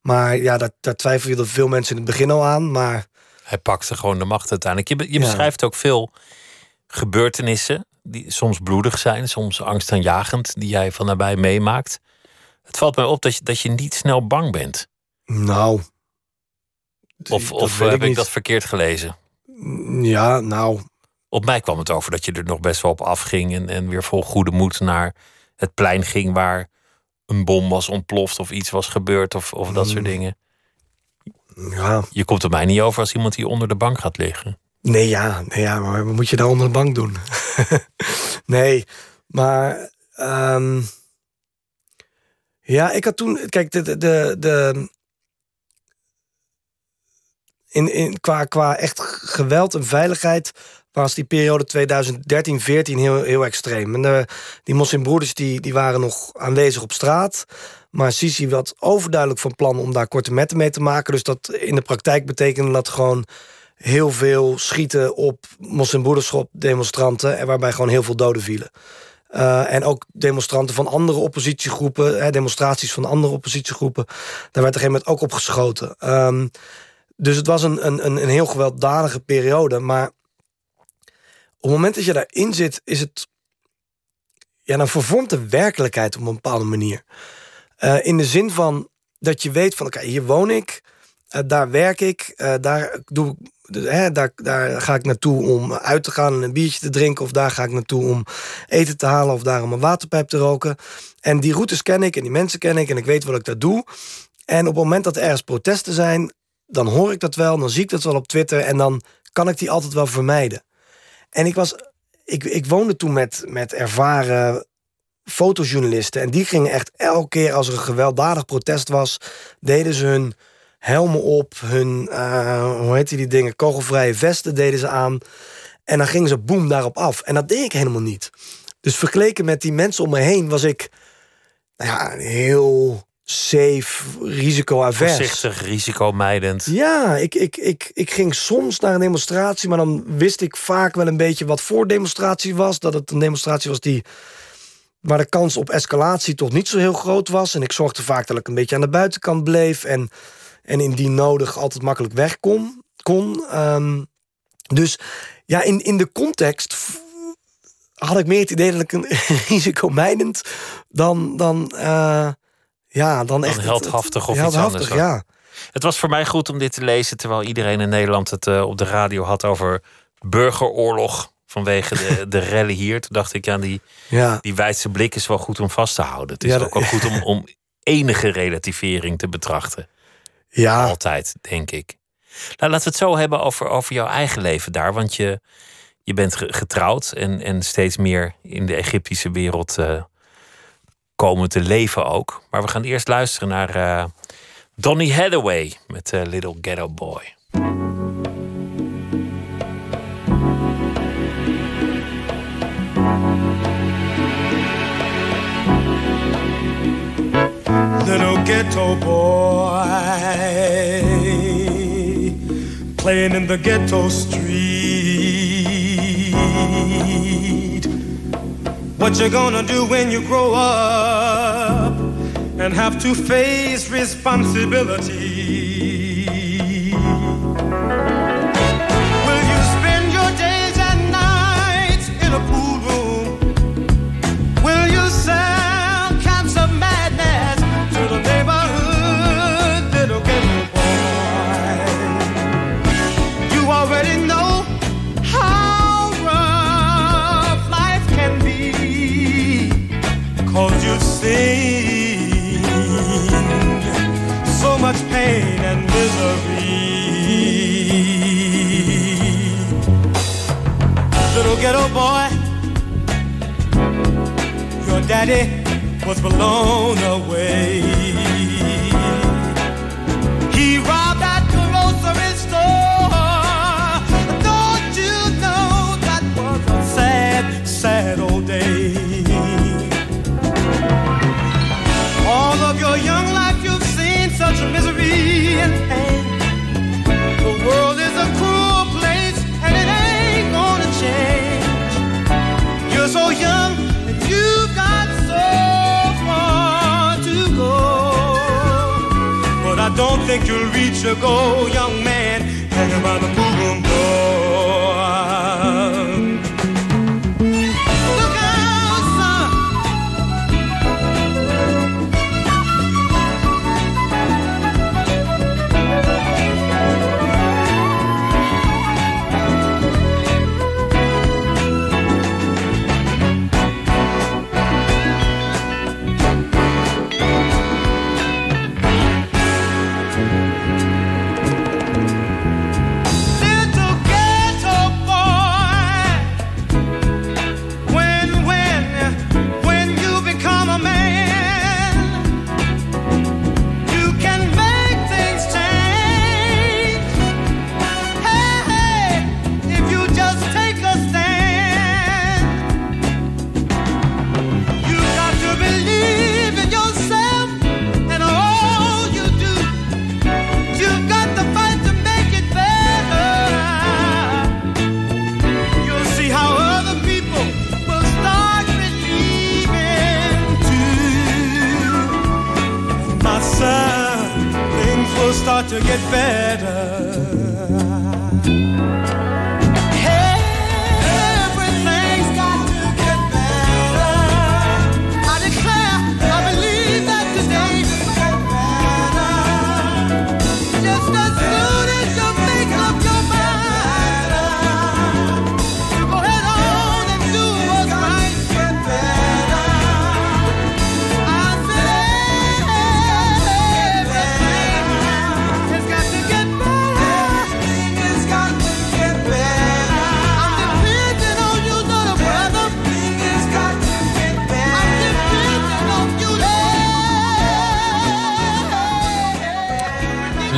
Maar ja, daar, daar twijfelden veel mensen in het begin al aan. Maar... Hij pakte gewoon de macht uiteindelijk. Je, je beschrijft ook veel gebeurtenissen die soms bloedig zijn, soms angstaanjagend, die jij van nabij meemaakt. Het valt mij op dat je, dat je niet snel bang bent. Nou. Of, of heb ik, ik dat verkeerd gelezen? Ja, nou, op mij kwam het over dat je er nog best wel op afging en, en weer vol goede moed naar het plein ging waar een bom was ontploft of iets was gebeurd of, of dat soort mm. dingen. Ja. Je komt er mij niet over als iemand die onder de bank gaat liggen. Nee, ja, nee, ja maar wat moet je daar onder de bank doen? nee, maar. Um, ja, ik had toen. Kijk, de. de, de in, in, qua, qua echt geweld en veiligheid was die periode 2013-14 heel, heel extreem. En de, die moslimbroeders die, die waren nog aanwezig op straat. Maar Sisi was overduidelijk van plan om daar korte metten mee te maken. Dus dat in de praktijk betekende dat gewoon heel veel schieten op moslimbroederschap demonstranten... en waarbij gewoon heel veel doden vielen. Uh, en ook demonstranten van andere oppositiegroepen, hè, demonstraties van andere oppositiegroepen, daar werd er een moment ook op geschoten. Um, dus het was een, een, een heel gewelddadige periode. Maar op het moment dat je daarin zit, is het. Ja, dan vervormt de werkelijkheid op een bepaalde manier. Uh, in de zin van dat je weet van oké, hier woon ik, uh, daar werk ik, uh, daar doe ik hè, daar, daar ga ik naartoe om uit te gaan en een biertje te drinken. Of daar ga ik naartoe om eten te halen of daar om een waterpijp te roken. En die routes ken ik en die mensen ken ik en ik weet wat ik daar doe. En op het moment dat er ergens protesten zijn, dan hoor ik dat wel, dan zie ik dat wel op Twitter en dan kan ik die altijd wel vermijden. En ik was, ik, ik woonde toen met, met ervaren fotojournalisten en die gingen echt elke keer als er een gewelddadig protest was, deden ze hun helmen op, hun, uh, hoe heet die dingen, kogelvrije vesten deden ze aan. En dan gingen ze boem daarop af. En dat deed ik helemaal niet. Dus vergeleken met die mensen om me heen was ik nou ja, heel safe, risico-avers. Voorzichtig, risicomijdend. Ja, ik, ik, ik, ik ging soms naar een demonstratie, maar dan wist ik vaak wel een beetje wat voor demonstratie was. Dat het een demonstratie was die waar de kans op escalatie toch niet zo heel groot was. En ik zorgde vaak dat ik een beetje aan de buitenkant bleef. En en indien nodig altijd makkelijk weg kon. kon. Um, dus ja, in, in de context had ik meer het idee dat ik een risicomijdend dan, dan, uh, ja, dan echt... heldhaftig of iets anders. Ja. Het was voor mij goed om dit te lezen... terwijl iedereen in Nederland het uh, op de radio had over burgeroorlog... vanwege de, de rellen hier. Toen dacht ik, ja, die, ja. die wijdse blik is wel goed om vast te houden. Het is ja, ook wel goed om, om enige relativering te betrachten. Ja. Altijd, denk ik. Nou, laten we het zo hebben over, over jouw eigen leven daar. Want je, je bent getrouwd en, en steeds meer in de Egyptische wereld uh, komen te leven ook. Maar we gaan eerst luisteren naar uh, Donny Hathaway met uh, Little Ghetto Boy. little ghetto boy playing in the ghetto street. What you're gonna do when you grow up and have to face responsibility? Ghetto boy. Your daddy was blown away. Think you'll reach your goal, young man, by the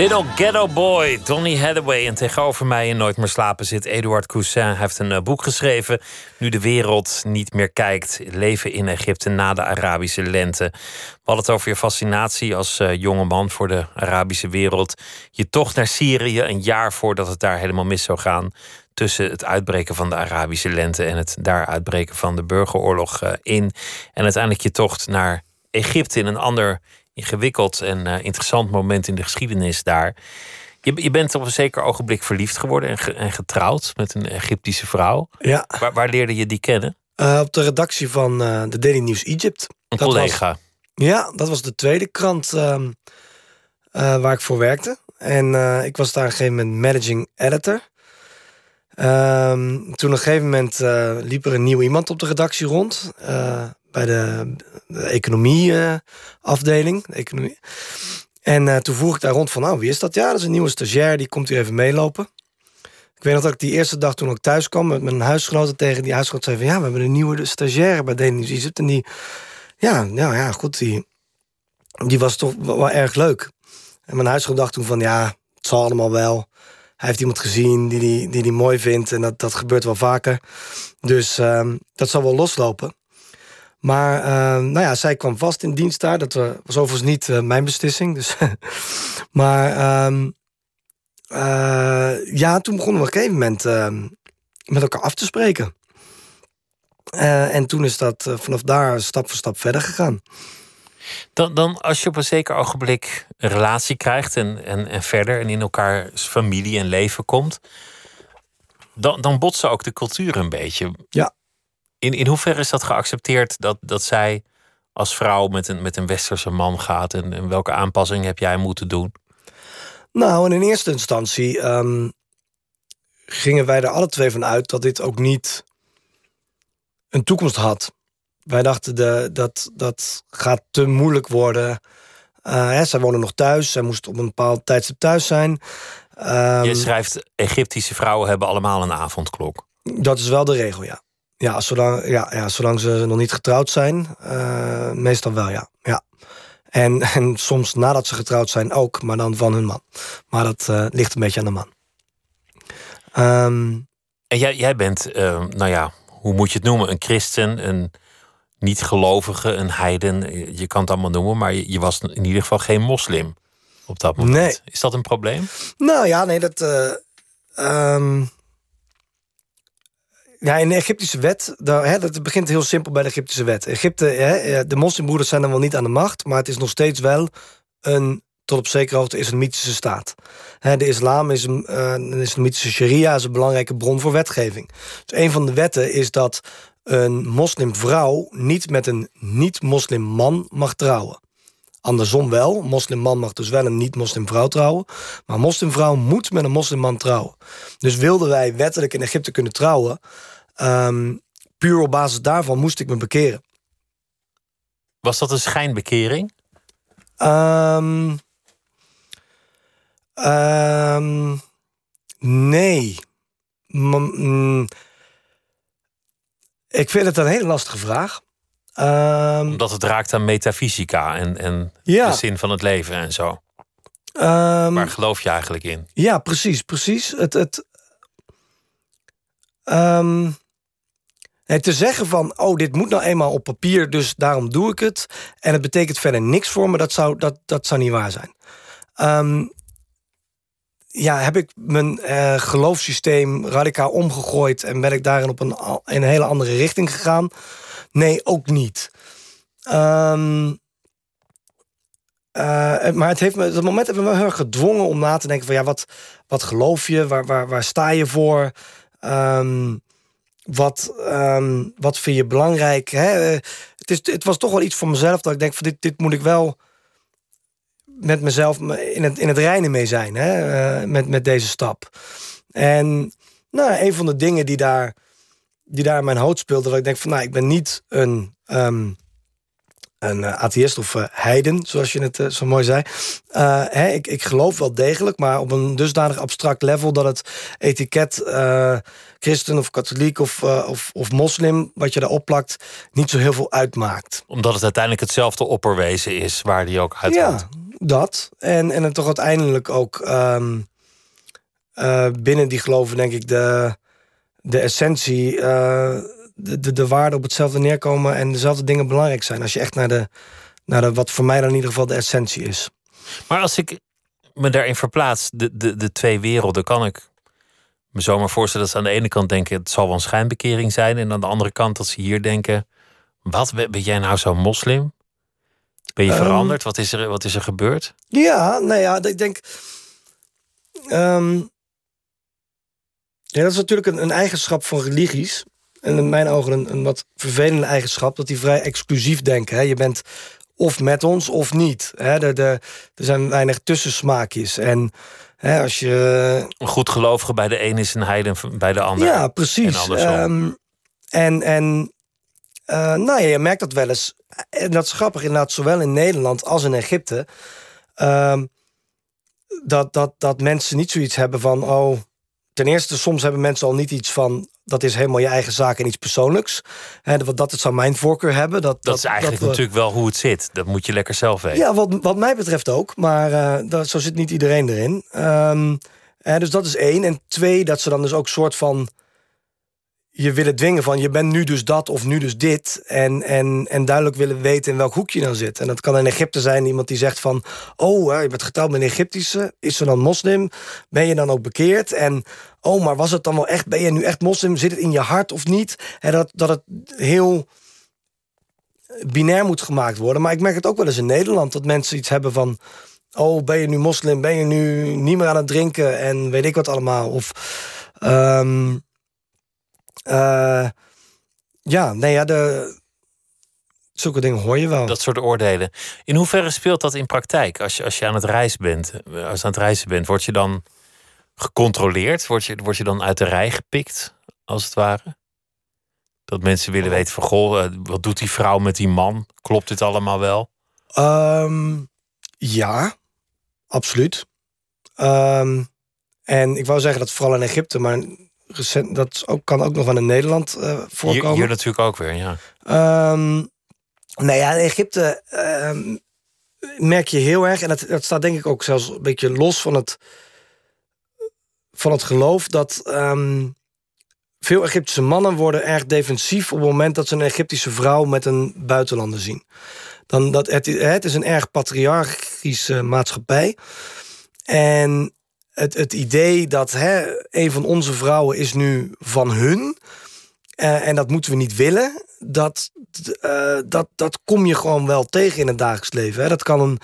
Little Ghetto Boy, Donny Hathaway. En tegenover mij in Nooit meer slapen zit Eduard Coussin. Hij heeft een eh, boek geschreven. Nu de wereld niet meer kijkt. Leven in Egypte na de Arabische lente. We hadden het over je fascinatie als uh, jonge man voor de Arabische wereld. Je tocht naar Syrië een jaar voordat het daar helemaal mis zou gaan. Tussen het uitbreken van de Arabische lente en het daar uitbreken van de burgeroorlog uh, in. En uiteindelijk je tocht naar Egypte in een ander ingewikkeld en uh, interessant moment in de geschiedenis daar. Je, je, bent op een zeker ogenblik verliefd geworden en, ge, en getrouwd met een Egyptische vrouw. Ja. Waar, waar leerde je die kennen? Uh, op de redactie van uh, de Daily News Egypt. Een dat collega. Was, ja, dat was de tweede krant uh, waar ik voor werkte. En ik was daar op een gegeven moment managing editor. Ehm, toen op een gegeven moment liep er een nieuw iemand op de redactie rond bij de, de economieafdeling. Uh, economie. En uh, toen vroeg ik daar rond van, nou, wie is dat? Ja, dat is een nieuwe stagiair, die komt hier even meelopen. Ik weet nog dat ik die eerste dag toen ik thuis kwam... met mijn huisgenoten tegen die huisgenoot zei van... ja, we hebben een nieuwe stagiaire bij Daily News Egypt. En die, ja, nou ja, goed, die, die was toch wel erg leuk. En mijn huisgenoot dacht toen van, ja, het zal allemaal wel. Hij heeft iemand gezien die die, die, die mooi vindt. En dat, dat gebeurt wel vaker. Dus uh, dat zal wel loslopen. Maar uh, nou ja, zij kwam vast in dienst daar. Dat was overigens niet uh, mijn beslissing. Dus maar uh, ja, toen begonnen we op een gegeven moment ehm, met elkaar af te spreken. Eh, en toen is dat vanaf daar stap voor stap verder gegaan. Dan, dan als je op een zeker ogenblik een relatie krijgt en, en, en verder en in elkaars familie en leven komt, dan, dan botsen ook de culturen een beetje. Ja. In, in hoeverre is dat geaccepteerd dat, dat zij als vrouw met een, met een westerse man gaat? En, en welke aanpassing heb jij moeten doen? Nou, in eerste instantie um, gingen wij er alle twee van uit dat dit ook niet een toekomst had. Wij dachten de, dat dat gaat te moeilijk worden. Uh, hè, zij wonen nog thuis. Zij moest op een bepaald tijdstip thuis zijn. Um, Je schrijft, Egyptische vrouwen hebben allemaal een avondklok. Dat is wel de regel, ja. Ja, zolang, ja, ja, zolang ze nog niet getrouwd zijn. Uh, meestal wel, ja. ja. En, en soms nadat ze getrouwd zijn ook, maar dan van hun man. Maar dat uh, ligt een beetje aan de man. Um, en jij, jij bent, uh, nou ja, hoe moet je het noemen? Een christen, een niet-gelovige, een heiden. Je kan het allemaal noemen, maar je, je, was in ieder geval geen moslim op dat moment. Nee. Is dat een probleem? Nou ja, nee, dat... Um, ja, in de Egyptische wet, hè, dat begint heel simpel bij de Egyptische wet. Egypte, hè, de moslimbroeders zijn dan wel niet aan de macht, maar het is nog steeds wel een tot op zekere hoogte islamitische staat. Hè, de islam is een, uh, een islamitische sharia, is een belangrijke bron voor wetgeving. Dus een van de wetten is dat een moslimvrouw niet met een niet-moslim man mag trouwen. Andersom wel. Een moslimman mag dus wel een niet-moslimvrouw trouwen. Maar een moslimvrouw moet met een moslimman trouwen. Dus wilden wij wettelijk in Egypte kunnen trouwen... Um, puur op basis daarvan moest ik me bekeren. Was dat een schijnbekering? Um, um, nee. Mm, ik vind het een hele lastige vraag. Um, Omdat het raakt aan metafysica en, en ja. de zin van het leven en zo. Um, Waar geloof je eigenlijk in? Ja, precies, precies. Het, het, um, en te zeggen van, oh, dit moet nou eenmaal op papier, dus daarom doe ik het. En het betekent verder niks voor me, dat zou, dat, dat zou niet waar zijn. Um, ja, heb ik mijn uh, geloofssysteem radicaal omgegooid en ben ik daarin op een, in een hele andere richting gegaan? Nee, ook niet. Um, eh, maar het heeft me, dat moment heeft me wel heel erg gedwongen om na te denken van ja, wat, wat geloof je? Waar, waar, waar sta je voor? Ehm, wat, ehm, wat vind je belangrijk? Hè? Het, is, het was toch wel iets voor mezelf dat ik denk van dit, dit moet ik wel met mezelf in het, in het reinen mee zijn. Hè? Eh, met, met deze stap. En nou, een van de dingen die daar, die daar in mijn hoofd speelde, dat ik denk van nou, ik ben niet een. ehm, een uh, atheïst of uh, heiden, zoals je het uh, zo mooi zei. Hè, ik, ik geloof wel degelijk, maar op een dusdanig abstract level dat het etiket christen of katholiek of, of, of moslim, wat je daarop plakt, niet zo heel veel uitmaakt. Omdat het uiteindelijk hetzelfde opperwezen is waar die ook uit Ja, dat. En, en het toch uiteindelijk ook um, binnen die geloven, denk ik, de, de essentie de, de, de waarden op hetzelfde neerkomen en dezelfde dingen belangrijk zijn. Als je echt naar de, naar de wat voor mij dan in ieder geval de essentie is. Maar als ik me daarin verplaats, de, de, de twee werelden, kan ik me zomaar voorstellen dat ze aan de ene kant denken: het zal wel een schijnbekering zijn. En aan de andere kant dat ze hier denken: wat ben jij nou zo moslim? Ben je veranderd? wat, is er, wat is er gebeurd? Ja, nou ja, ik denk. Um, ja, dat is natuurlijk een, een eigenschap van religies en in mijn ogen een, een wat vervelende eigenschap, dat die vrij exclusief denken. Hè. Je bent of met ons of niet. Hè. De, de, er zijn weinig tussensmaakjes. En hè, als je. Een goed gelovige bij de een is een heiden bij de ander. Ja, precies. En, um, en, en uh, nou ja, je merkt dat wel eens. En dat is grappig, inderdaad, zowel in Nederland als in Egypte. Um, dat, dat, dat mensen niet zoiets hebben van. Oh, ten eerste, soms hebben mensen al niet iets van dat is helemaal je eigen zaak en iets persoonlijks. En dat, dat het zou mijn voorkeur hebben. Dat, dat, is eigenlijk natuurlijk wel hoe het zit. Dat moet je lekker zelf weten. Ja, wat, wat mij betreft ook. Maar uh, dat, zo zit niet iedereen erin. Um, dus dat is één. En twee, dat ze dan dus ook soort van je willen dwingen van je bent nu dus dat of nu dus dit. En, en, en duidelijk willen weten in welk hoek je dan zit. En dat kan in Egypte zijn iemand die zegt van... oh, je bent getrouwd met een Egyptische. Is ze dan moslim? Ben je dan ook bekeerd? En oh, maar was het dan wel echt... ben je nu echt moslim? Zit het in je hart of niet? En dat, dat het heel binair moet gemaakt worden. Maar ik merk het ook wel eens in Nederland... dat mensen iets hebben van... oh, ben je nu moslim? Ben je nu niet meer aan het drinken? En weet ik wat allemaal. Of... Um, uh, ja, nee, ja, de, zulke dingen hoor je wel. Dat soort oordelen. In hoeverre speelt dat in praktijk? Als je, als je aan het reizen bent, als je aan het reizen bent, word je dan gecontroleerd? Word je, word je dan uit de rij gepikt, als het ware? Dat mensen willen weten van, goh, eh, wat doet die vrouw met die man? Klopt dit allemaal wel? Um, ja, absoluut. Um, en ik wou zeggen dat vooral in Egypte, maar recent, dat ook, kan ook nog wel in Nederland uh, voorkomen. Hier, hier, natuurlijk ook weer, ja. Um, nou ja, in Egypte um, merk je heel erg, en dat, dat staat denk ik ook zelfs een beetje los van het, van het geloof, dat um, veel Egyptische mannen worden erg defensief op het moment dat ze een Egyptische vrouw met een buitenlander zien. Dan dat, het, het is een erg patriarchische maatschappij. En het, het idee dat hè, een van onze vrouwen is nu van hun. Uh, en dat moeten we niet willen. Dat, uh, dat, dat kom je gewoon wel tegen in het dagelijks leven. Hè. Dat kan een,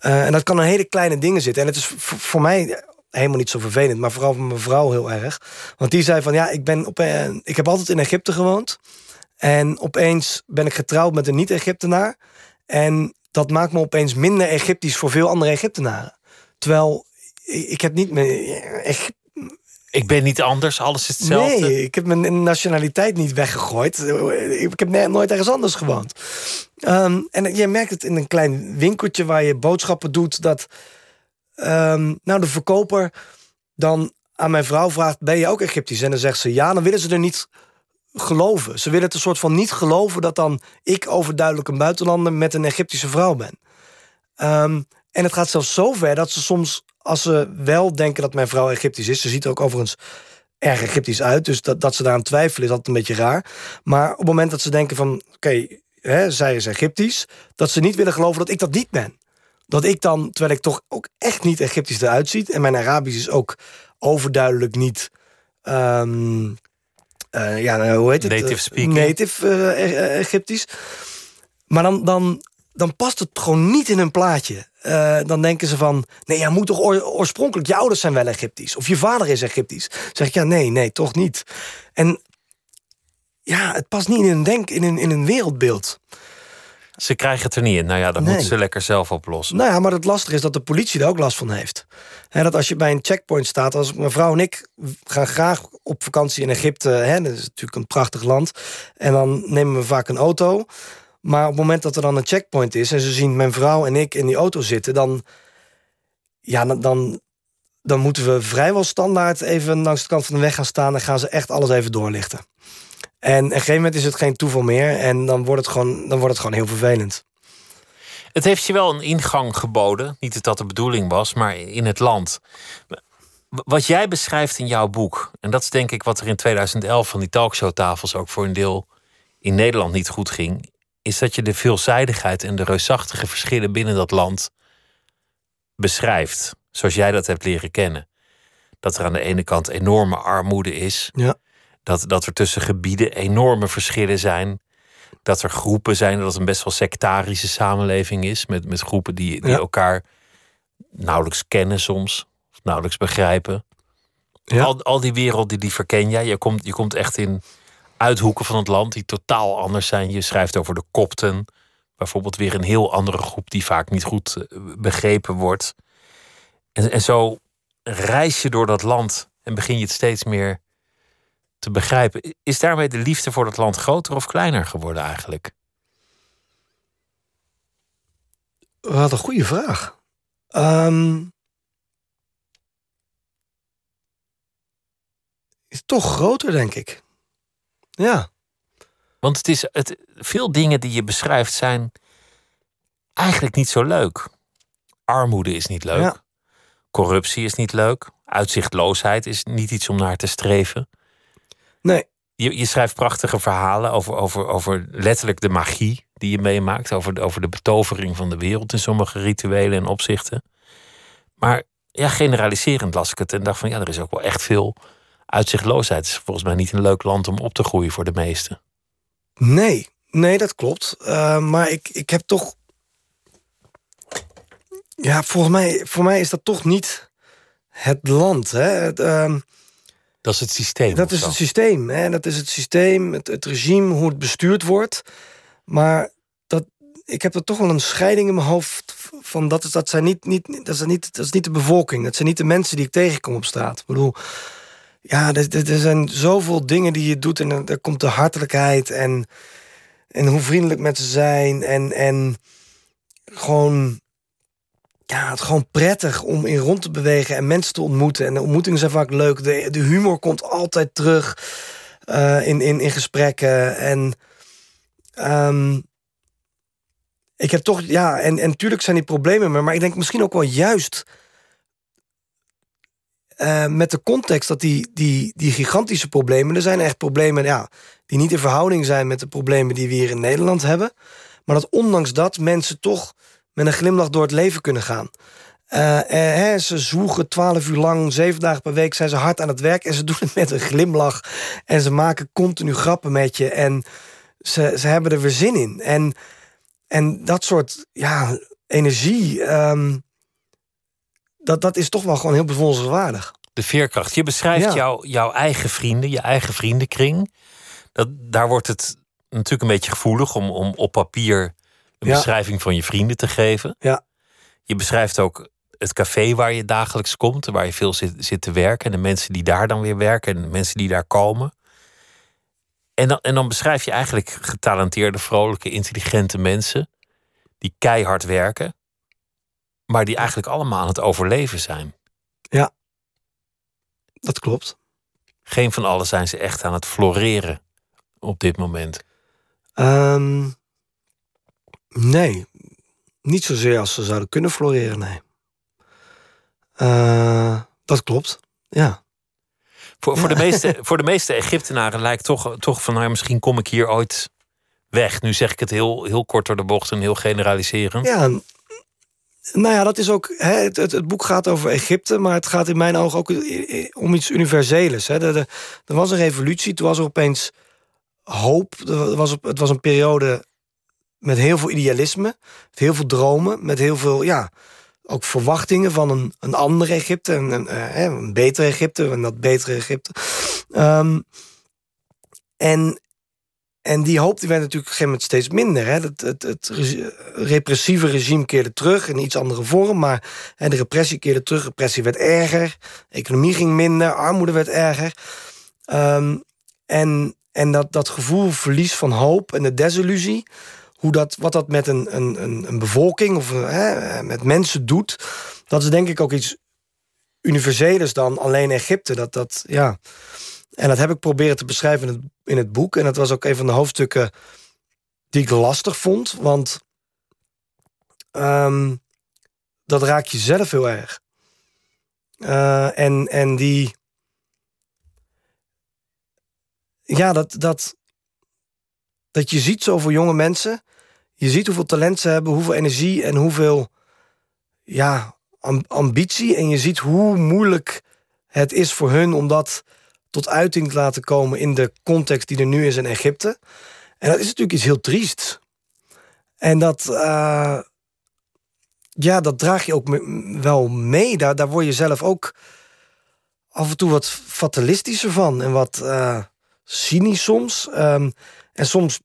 uh, en dat kan een hele kleine dingen zitten. En het is voor mij helemaal niet zo vervelend, maar vooral voor mijn vrouw heel erg. Want die zei van ja, ik, ben op, ik heb altijd in Egypte gewoond. En opeens ben ik getrouwd met een niet-Egyptenaar. En dat maakt me opeens minder Egyptisch voor veel andere Egyptenaren. Terwijl ik heb niet meer. Echt, ik ben niet anders, alles is hetzelfde. Nee, ik heb mijn nationaliteit niet weggegooid. Ik heb nooit ergens anders gewoond. Um, en je merkt het in een klein winkeltje waar je boodschappen doet. Dat um, nou, de verkoper dan aan mijn vrouw vraagt: Ben je ook Egyptisch? En dan zegt ze ja, dan willen ze er niet geloven. Ze willen het een soort van niet geloven dat dan ik overduidelijk een buitenlander met een Egyptische vrouw ben. Um, en het gaat zelfs zo ver dat ze soms als ze wel denken dat mijn vrouw Egyptisch is, ze ziet er ook overigens erg Egyptisch uit, dus dat, dat ze daar aan twijfelen is altijd een beetje raar. Maar op het moment dat ze denken van, oké, okay, zij is Egyptisch, dat ze niet willen geloven dat ik dat niet ben. Dat ik dan, terwijl ik toch ook echt niet Egyptisch eruit ziet, en mijn Arabisch is ook overduidelijk niet. Um, uh, ja, nou, hoe heet het? Native speaking. Native uh, Egyptisch. Maar dan, dan dan past het gewoon niet in hun plaatje. Uh, dan denken ze van, nee, jij moet toch oor, oorspronkelijk... je ouders zijn wel Egyptisch, of je vader is Egyptisch. Dan zeg ik, ja, nee, nee, toch niet. En ja, het past niet in een denk, in een, in een wereldbeeld. Ze krijgen het er niet in. Nou ja, dat moeten ze lekker zelf oplossen. Nou ja, maar het lastige is dat de politie er ook last van heeft. He, dat als je bij een checkpoint staat, als mijn vrouw en ik gaan graag op vakantie in Egypte, hè, dat is natuurlijk een prachtig land, en dan nemen we vaak een auto. Maar op het moment dat er dan een checkpoint is en ze zien mijn vrouw en ik in die auto zitten, dan, ja, dan, dan moeten we vrijwel standaard even langs de kant van de weg gaan staan en gaan ze echt alles even doorlichten. En op een gegeven moment is het geen toeval meer. En dan wordt het gewoon, dan wordt het gewoon heel vervelend. Het heeft je wel een ingang geboden. Niet dat dat de bedoeling was, maar in het land. Wat jij beschrijft in jouw boek, en dat is denk ik wat er in 2011 van die talkshowtafels ook voor een deel in Nederland niet goed ging, is dat je de veelzijdigheid en de reusachtige verschillen binnen dat land beschrijft. Zoals jij dat hebt leren kennen. Dat er aan de ene kant enorme armoede is. Ja. Dat, dat er tussen gebieden enorme verschillen zijn. Dat er groepen zijn, dat het een best wel sectarische samenleving is. Met, met groepen die, die elkaar nauwelijks kennen soms. Of nauwelijks begrijpen. Ja. Al, al die wereld die, die verken jij. Je komt, je komt echt in uithoeken van het land die totaal anders zijn. Je schrijft over de kopten. Bijvoorbeeld weer een heel andere groep die vaak niet goed eh, begrepen wordt. En, zo reis je door dat land en begin je het steeds meer te begrijpen. Is daarmee de liefde voor dat land groter of kleiner geworden eigenlijk? Wat een goede vraag. Um, is toch groter, denk ik. Ja. Want het is het, veel dingen die je beschrijft zijn eigenlijk niet zo leuk. Armoede is niet leuk. Corruptie is niet leuk. Uitzichtloosheid is niet iets om naar te streven. Nee. Je, je schrijft prachtige verhalen over, over, over letterlijk de magie die je meemaakt. Over de, over de betovering van de wereld in sommige rituelen en opzichten. Maar ja, generaliserend las ik het en dacht van ja, er is ook wel echt veel uitzichtloosheid. Is volgens mij niet een leuk land om op te groeien voor de meesten. Nee, nee, dat klopt. Uh, maar ik, ik heb toch. Ja, volgens mij, voor mij is dat toch niet het land. Hè? Het, uh, dat is het systeem. Dat is het systeem. Hè? Dat is het systeem, het, het regime, hoe het bestuurd wordt. Maar dat, ik heb er toch wel een scheiding in mijn hoofd van dat is, dat zijn niet, niet, dat is niet, dat is niet de bevolking. Dat zijn niet de mensen die ik tegenkom op straat. Ik bedoel, ja, er, zijn zoveel dingen die je doet en er, komt de hartelijkheid en, en hoe vriendelijk met zijn en, en gewoon ja, het gewoon prettig om in rond te bewegen en mensen te ontmoeten. En de ontmoetingen zijn vaak leuk. De, de humor komt altijd terug uh, in, in, in gesprekken. En um, ik heb toch, ja, en, en natuurlijk zijn die problemen, maar, maar ik denk misschien ook wel juist uh, met de context dat die, die, die gigantische problemen, er zijn echt problemen ja, die niet in verhouding zijn met de problemen die we hier in Nederland hebben. Maar dat ondanks dat mensen toch met een glimlach door het leven kunnen gaan. Uh, ze zwoegen twaalf uur lang, zeven dagen per week zijn ze hard aan het werk. En ze doen het met een glimlach. En ze maken continu grappen met je. En ze, ze hebben er weer zin in. En, en dat soort ja, energie, ehm, dat, dat is toch wel gewoon heel bewonderenswaardig. De veerkracht. Je beschrijft jou, jouw eigen vrienden, je eigen vriendenkring. Dat, daar wordt het natuurlijk een beetje gevoelig om, om op papier een beschrijving van je vrienden te geven. Ja. Je beschrijft ook het café waar je dagelijks komt, waar je veel zit, zit te werken. En de mensen die daar dan weer werken en de mensen die daar komen. En dan, en dan beschrijf je eigenlijk getalenteerde, vrolijke, intelligente mensen. Die keihard werken. Maar die eigenlijk allemaal aan het overleven zijn. Ja, dat klopt. Geen van allen zijn ze echt aan het floreren op dit moment. Um, Nee, niet zozeer als ze zouden kunnen floreren, nee. Uh, dat klopt, ja. Voor, voor, de meeste, voor de meeste Egyptenaren lijkt toch, toch van... Nou, misschien kom ik hier ooit weg. Nu zeg ik het heel, heel kort door de bocht en heel generaliserend. Ja, nou ja, dat is ook. Hè, het, het, boek gaat over Egypte, maar het gaat in mijn ogen ook om iets universeels. Hè. Er, er was een revolutie, toen was er opeens hoop. Er was het was een periode met heel veel idealisme, met heel veel dromen, met heel veel, ja, ook verwachtingen van een, een ander Egypte, een, een, eh, een beter Egypte, en dat betere Egypte. Um, en, en die hoop die werd natuurlijk op een gegeven moment steeds minder. Hè. Het, het, het repressieve regime keerde terug in iets andere vorm, maar hè, de repressie keerde terug, repressie werd erger, economie ging minder, armoede werd erger. Um, en en dat, dat gevoel verlies van hoop en de desillusie, hoe dat, wat dat met een, een, een bevolking of hè, met mensen doet, dat is denk ik ook iets universelers dan alleen Egypte. Dat, dat, ja. En dat heb ik proberen te beschrijven in het, in het boek. En dat was ook een van de hoofdstukken die ik lastig vond, want um, dat raak je zelf heel erg. Uh, en, en die ja, dat, dat, dat je ziet zoveel jonge mensen. Je ziet hoeveel talent ze hebben, hoeveel energie en hoeveel ja, ambitie. En je ziet hoe moeilijk het is voor hun om dat tot uiting te laten komen in de context die er nu is in Egypte. En dat is natuurlijk iets heel triest. En dat, uh, ja, dat draag je ook wel mee. Daar, daar word je zelf ook af en toe wat fatalistischer van. En wat, uh, cynisch soms. Um, en soms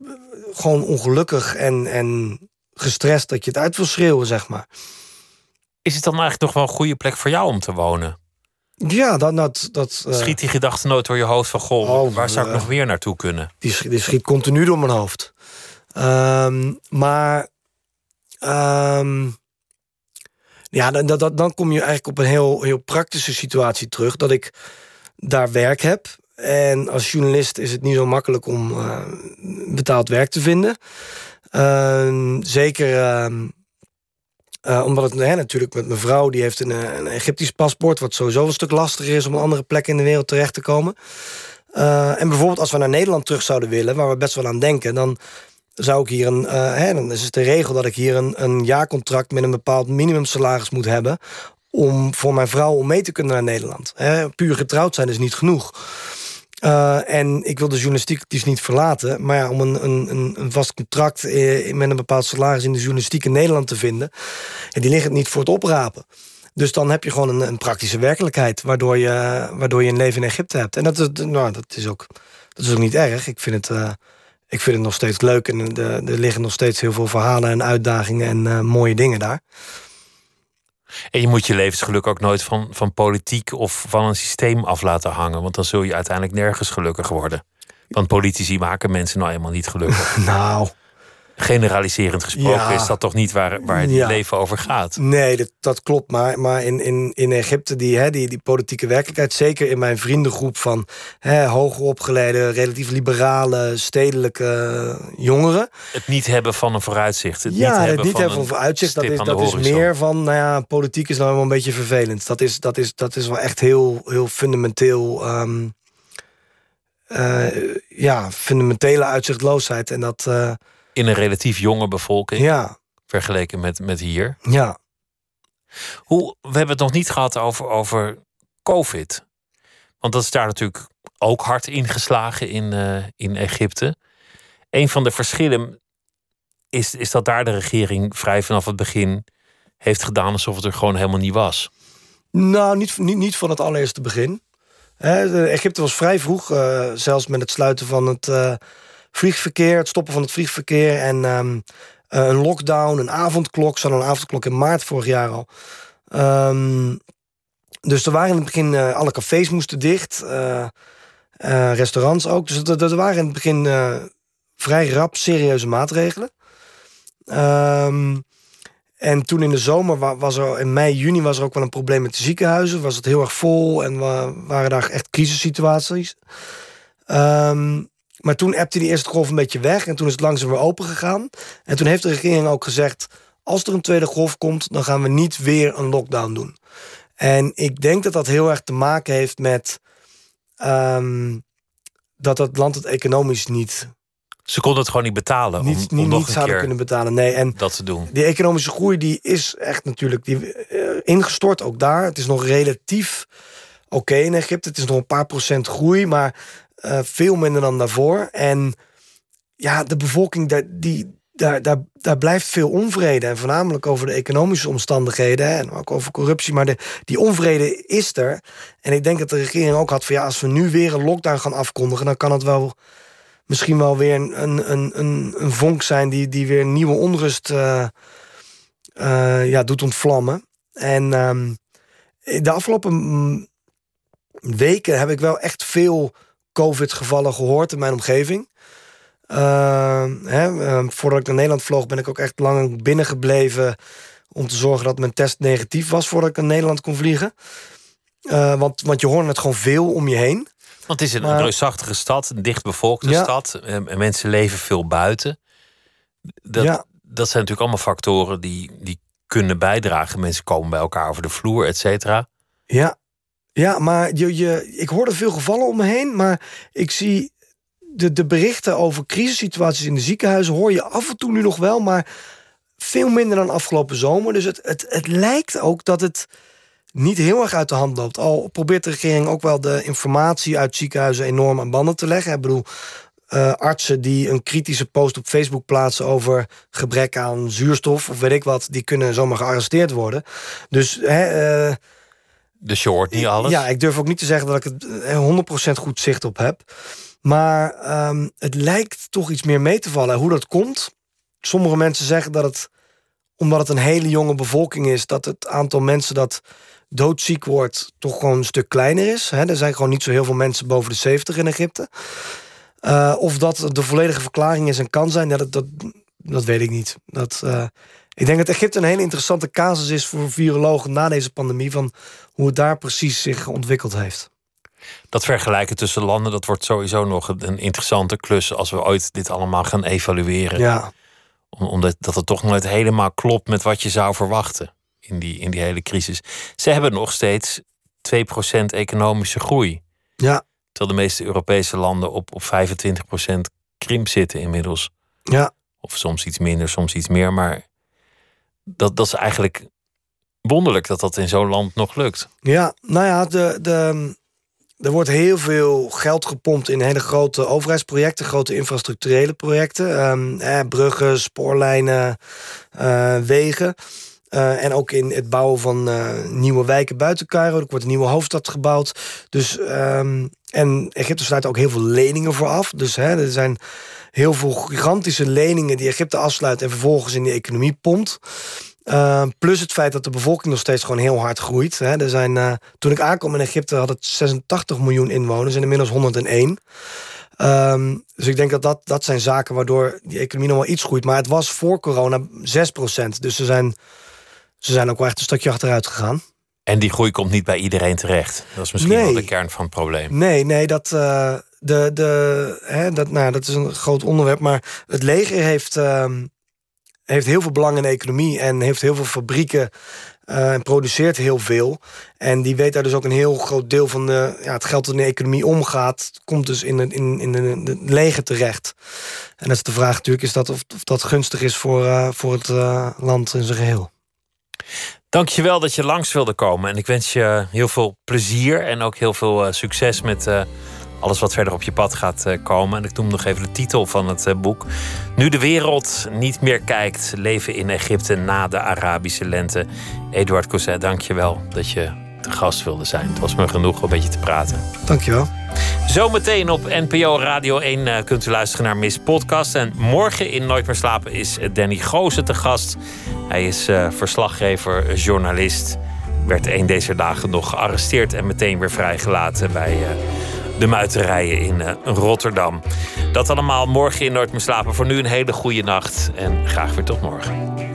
gewoon ongelukkig en, en gestrest dat je het uit wil schreeuwen, zeg maar. Is het dan eigenlijk nog wel een goede plek voor jou om te wonen? Ja, dat... dat, dat uh, schiet die gedachte nooit door je hoofd van... goh, oh, waar zou ik uh, nog weer naartoe kunnen? Die, die schiet continu door mijn hoofd. Um, maar... Um, ja, dan, dan, dan kom je eigenlijk op een heel, heel praktische situatie terug. Dat ik daar werk heb. En als journalist is het niet zo makkelijk om uh, betaald werk te vinden. Uh, zeker uh, omdat het natuurlijk met mijn vrouw, die heeft een, een Egyptisch paspoort, wat sowieso een stuk lastiger is om een andere plek in de wereld terecht te komen. en bijvoorbeeld als we naar Nederland terug zouden willen, waar we best wel aan denken, dan zou ik hier een. hè, dan is het de regel dat ik hier een, een jaarcontract met een bepaald minimumsalaris moet hebben. Om voor mijn vrouw om mee te kunnen naar Nederland. Hè, puur getrouwd zijn is niet genoeg. Uh, en ik wil de journalistiek dus niet verlaten. Maar ja, om een, een, een vast contract eh, met een bepaald salaris in de journalistiek in Nederland te vinden, en die ligt niet voor het oprapen. Dus dan heb je gewoon een, een, praktische werkelijkheid, waardoor je, waardoor je een leven in Egypte hebt. En dat, nou, dat, is, ook, dat is ook niet erg. Ik vind het, uh, ik vind het nog steeds leuk en er liggen nog steeds heel veel verhalen en uitdagingen en mooie dingen daar. En je moet je levensgeluk ook nooit van, van politiek of van een systeem af laten hangen. Want dan zul je uiteindelijk nergens gelukkig worden. Want politici maken mensen nou eenmaal niet gelukkig. nou, generaliserend gesproken is dat toch niet waar, waar het leven over gaat? Nee, dat, dat klopt. Maar, maar in, in, in Egypte, die, hè, die, die politieke werkelijkheid, zeker in mijn vriendengroep van hè, hoger opgeleide, relatief liberale, stedelijke jongeren. Het niet hebben van een vooruitzicht. Het ja, niet het hebben niet hebben van een vooruitzicht. Dat is, dat is meer van, nou ja, politiek is nou helemaal een beetje vervelend. Dat is, dat is, dat is wel echt heel, heel fundamenteel. Um, uh, ja, fundamentele uitzichtloosheid. En dat. Uh, in een relatief jonge bevolking. Ja. Vergeleken met, met hier. Ja. Hoe, we hebben het nog niet gehad over, over COVID. Want dat is daar natuurlijk ook hard ingeslagen in, uh, in Egypte. Een van de verschillen is, is dat daar de regering vrij vanaf het begin heeft gedaan alsof het er gewoon helemaal niet was. Nou, niet, niet, niet van het allereerste begin. Egypte was vrij vroeg, uh, zelfs met het sluiten van het uh, vliegverkeer, het stoppen van het vliegverkeer en um, een lockdown, een avondklok. Zo'n een avondklok in maart vorig jaar al. Um, dus er waren in het begin, uh, alle cafés moesten dicht, uh, restaurants ook. Dus er waren in het begin vrij rap serieuze maatregelen. Um, en toen in de zomer was er, in mei, juni was er ook wel een probleem met de ziekenhuizen. Was het heel erg vol en waren daar echt crisissituaties. Um, maar toen appte die eerste golf een beetje weg. En toen is het langzaam weer open gegaan. En toen heeft de regering ook gezegd... als er een tweede golf komt, dan gaan we niet weer een lockdown doen. En ik denk dat dat heel erg te maken heeft met... Um, dat het land het economisch niet... Ze konden het gewoon niet betalen. Om, niet, niet, niet zouden kunnen betalen. Nee, en dat te doen. Die economische groei die is echt natuurlijk die, uh, ingestort ook daar. Het is nog relatief oké in Egypte. Het is nog een paar procent groei. Maar uh, veel minder dan daarvoor. En ja, de bevolking die, daar, daar, daar blijft veel onvrede. En voornamelijk over de economische omstandigheden hè, en ook over corruptie. Maar de, die onvrede is er. En ik denk dat de regering ook had van ja, als we nu weer een lockdown gaan afkondigen, dan kan het wel misschien wel weer een, een, een, een vonk zijn die, die weer nieuwe onrust uh, uh, ja, doet ontvlammen. En uh, de afgelopen weken heb ik wel echt veel COVID-gevallen gehoord in mijn omgeving. Uh, hè, voordat ik naar Nederland vloog, ben ik ook echt lang binnengebleven om te zorgen dat mijn test negatief was voordat ik naar Nederland kon vliegen. Uh, want, want je hoort het gewoon veel om je heen. Want het is een maar, reusachtige stad, een dichtbevolkte ja. stad. En mensen leven veel buiten. Dat, ja. dat zijn natuurlijk allemaal factoren die, die kunnen bijdragen. Mensen komen bij elkaar over de vloer, et cetera. Ja, ja maar je, je, ik hoorde veel gevallen om me heen. Maar ik zie de, de berichten over crisissituaties in de ziekenhuizen... hoor je af en toe nu nog wel, maar veel minder dan afgelopen zomer. Dus het, het, het lijkt ook dat het niet heel erg uit de hand loopt. Al probeert de regering ook wel de informatie uit ziekenhuizen enorm aan banden te leggen. Ik bedoel, uh, artsen die een kritische post op Facebook plaatsen over gebrek aan zuurstof of weet ik wat, die kunnen zomaar gearresteerd worden. Dus hè, uh, je hoort niet alles. Ja, ik durf ook niet te zeggen dat ik het 100% goed zicht op heb. Maar um, het lijkt toch iets meer mee te vallen. Hoe dat komt? Sommige mensen zeggen dat het omdat het een hele jonge bevolking is, dat het aantal mensen dat doodziek wordt, toch gewoon een stuk kleiner is. er zijn gewoon niet zo heel veel mensen boven de 70 in Egypte. Uh, of dat de volledige verklaring is en kan zijn, dat, dat, dat weet ik niet. Dat, uh, ik denk dat Egypte een hele interessante casus is voor virologen na deze pandemie, van hoe het daar precies zich ontwikkeld heeft. Dat vergelijken tussen landen, dat wordt sowieso nog een interessante klus als we ooit dit allemaal gaan evalueren. Ja. Omdat dat het toch nooit helemaal klopt met wat je zou verwachten in die, in die hele crisis. Ze hebben nog steeds 2% economische groei. Ja. Terwijl de meeste Europese landen op, op 25% krimp zitten inmiddels. Ja. Of soms iets minder, soms iets meer. Maar dat, dat is eigenlijk wonderlijk dat dat in zo'n land nog lukt. Ja, nou ja, de, de, er wordt heel veel geld gepompt in hele grote overheidsprojecten, grote infrastructurele projecten. Um, eh, bruggen, spoorlijnen, uh, wegen. Uh, en ook in het bouwen van uh, nieuwe wijken buiten Cairo. Er wordt een nieuwe hoofdstad gebouwd. Dus, um, en Egypte sluit ook heel veel leningen voor af. Dus hè, er zijn heel veel gigantische leningen die Egypte afsluit... en vervolgens in de economie pompt. Uh, plus het feit dat de bevolking nog steeds gewoon heel hard groeit. Hè. Er zijn, uh, toen ik aankwam in Egypte had het 86 miljoen inwoners en inmiddels 101. Um, dus ik denk dat, dat dat zijn zaken waardoor die economie nog wel iets groeit. Maar het was voor corona 6% Dus ze zijn ze zijn ook wel echt een stukje achteruit gegaan. En die groei komt niet bij iedereen terecht. Dat is misschien nee. wel de kern van het probleem. Nee, nee, dat, uh, de, de, hè, dat, nou, dat is een groot onderwerp. Maar het leger heeft, uh, heeft heel veel belang in de economie en heeft heel veel fabrieken uh, en produceert heel veel. En die weet daar dus ook een heel groot deel van de, ja, het geld dat in de economie omgaat, komt dus in, in, in, in het leger terecht. En dat is de vraag natuurlijk, is dat of, of dat gunstig is voor, voor het land in zijn geheel. Dankjewel dat je langs wilde komen. En ik wens je heel veel plezier en ook heel veel succes met alles wat verder op je pad gaat uh, komen. En ik noem nog even de titel van het boek. Nu de wereld niet meer kijkt, leven in Egypte na de Arabische lente. Eduard Cousset, dankjewel dat je de gast wilde zijn. Het was me genoeg om een beetje te praten. Dankjewel. Zometeen op NPO Radio 1 uh, kunt u luisteren naar Miss Podcast. En morgen in Nooit meer slapen is Danny Goosen te gast. Hij is uh, verslaggever, journalist. Werd een deze dagen nog gearresteerd en meteen weer vrijgelaten bij uh, de muiterijen in Rotterdam. Dat allemaal morgen in Nooit meer slapen. Voor nu een hele goede nacht en graag weer tot morgen.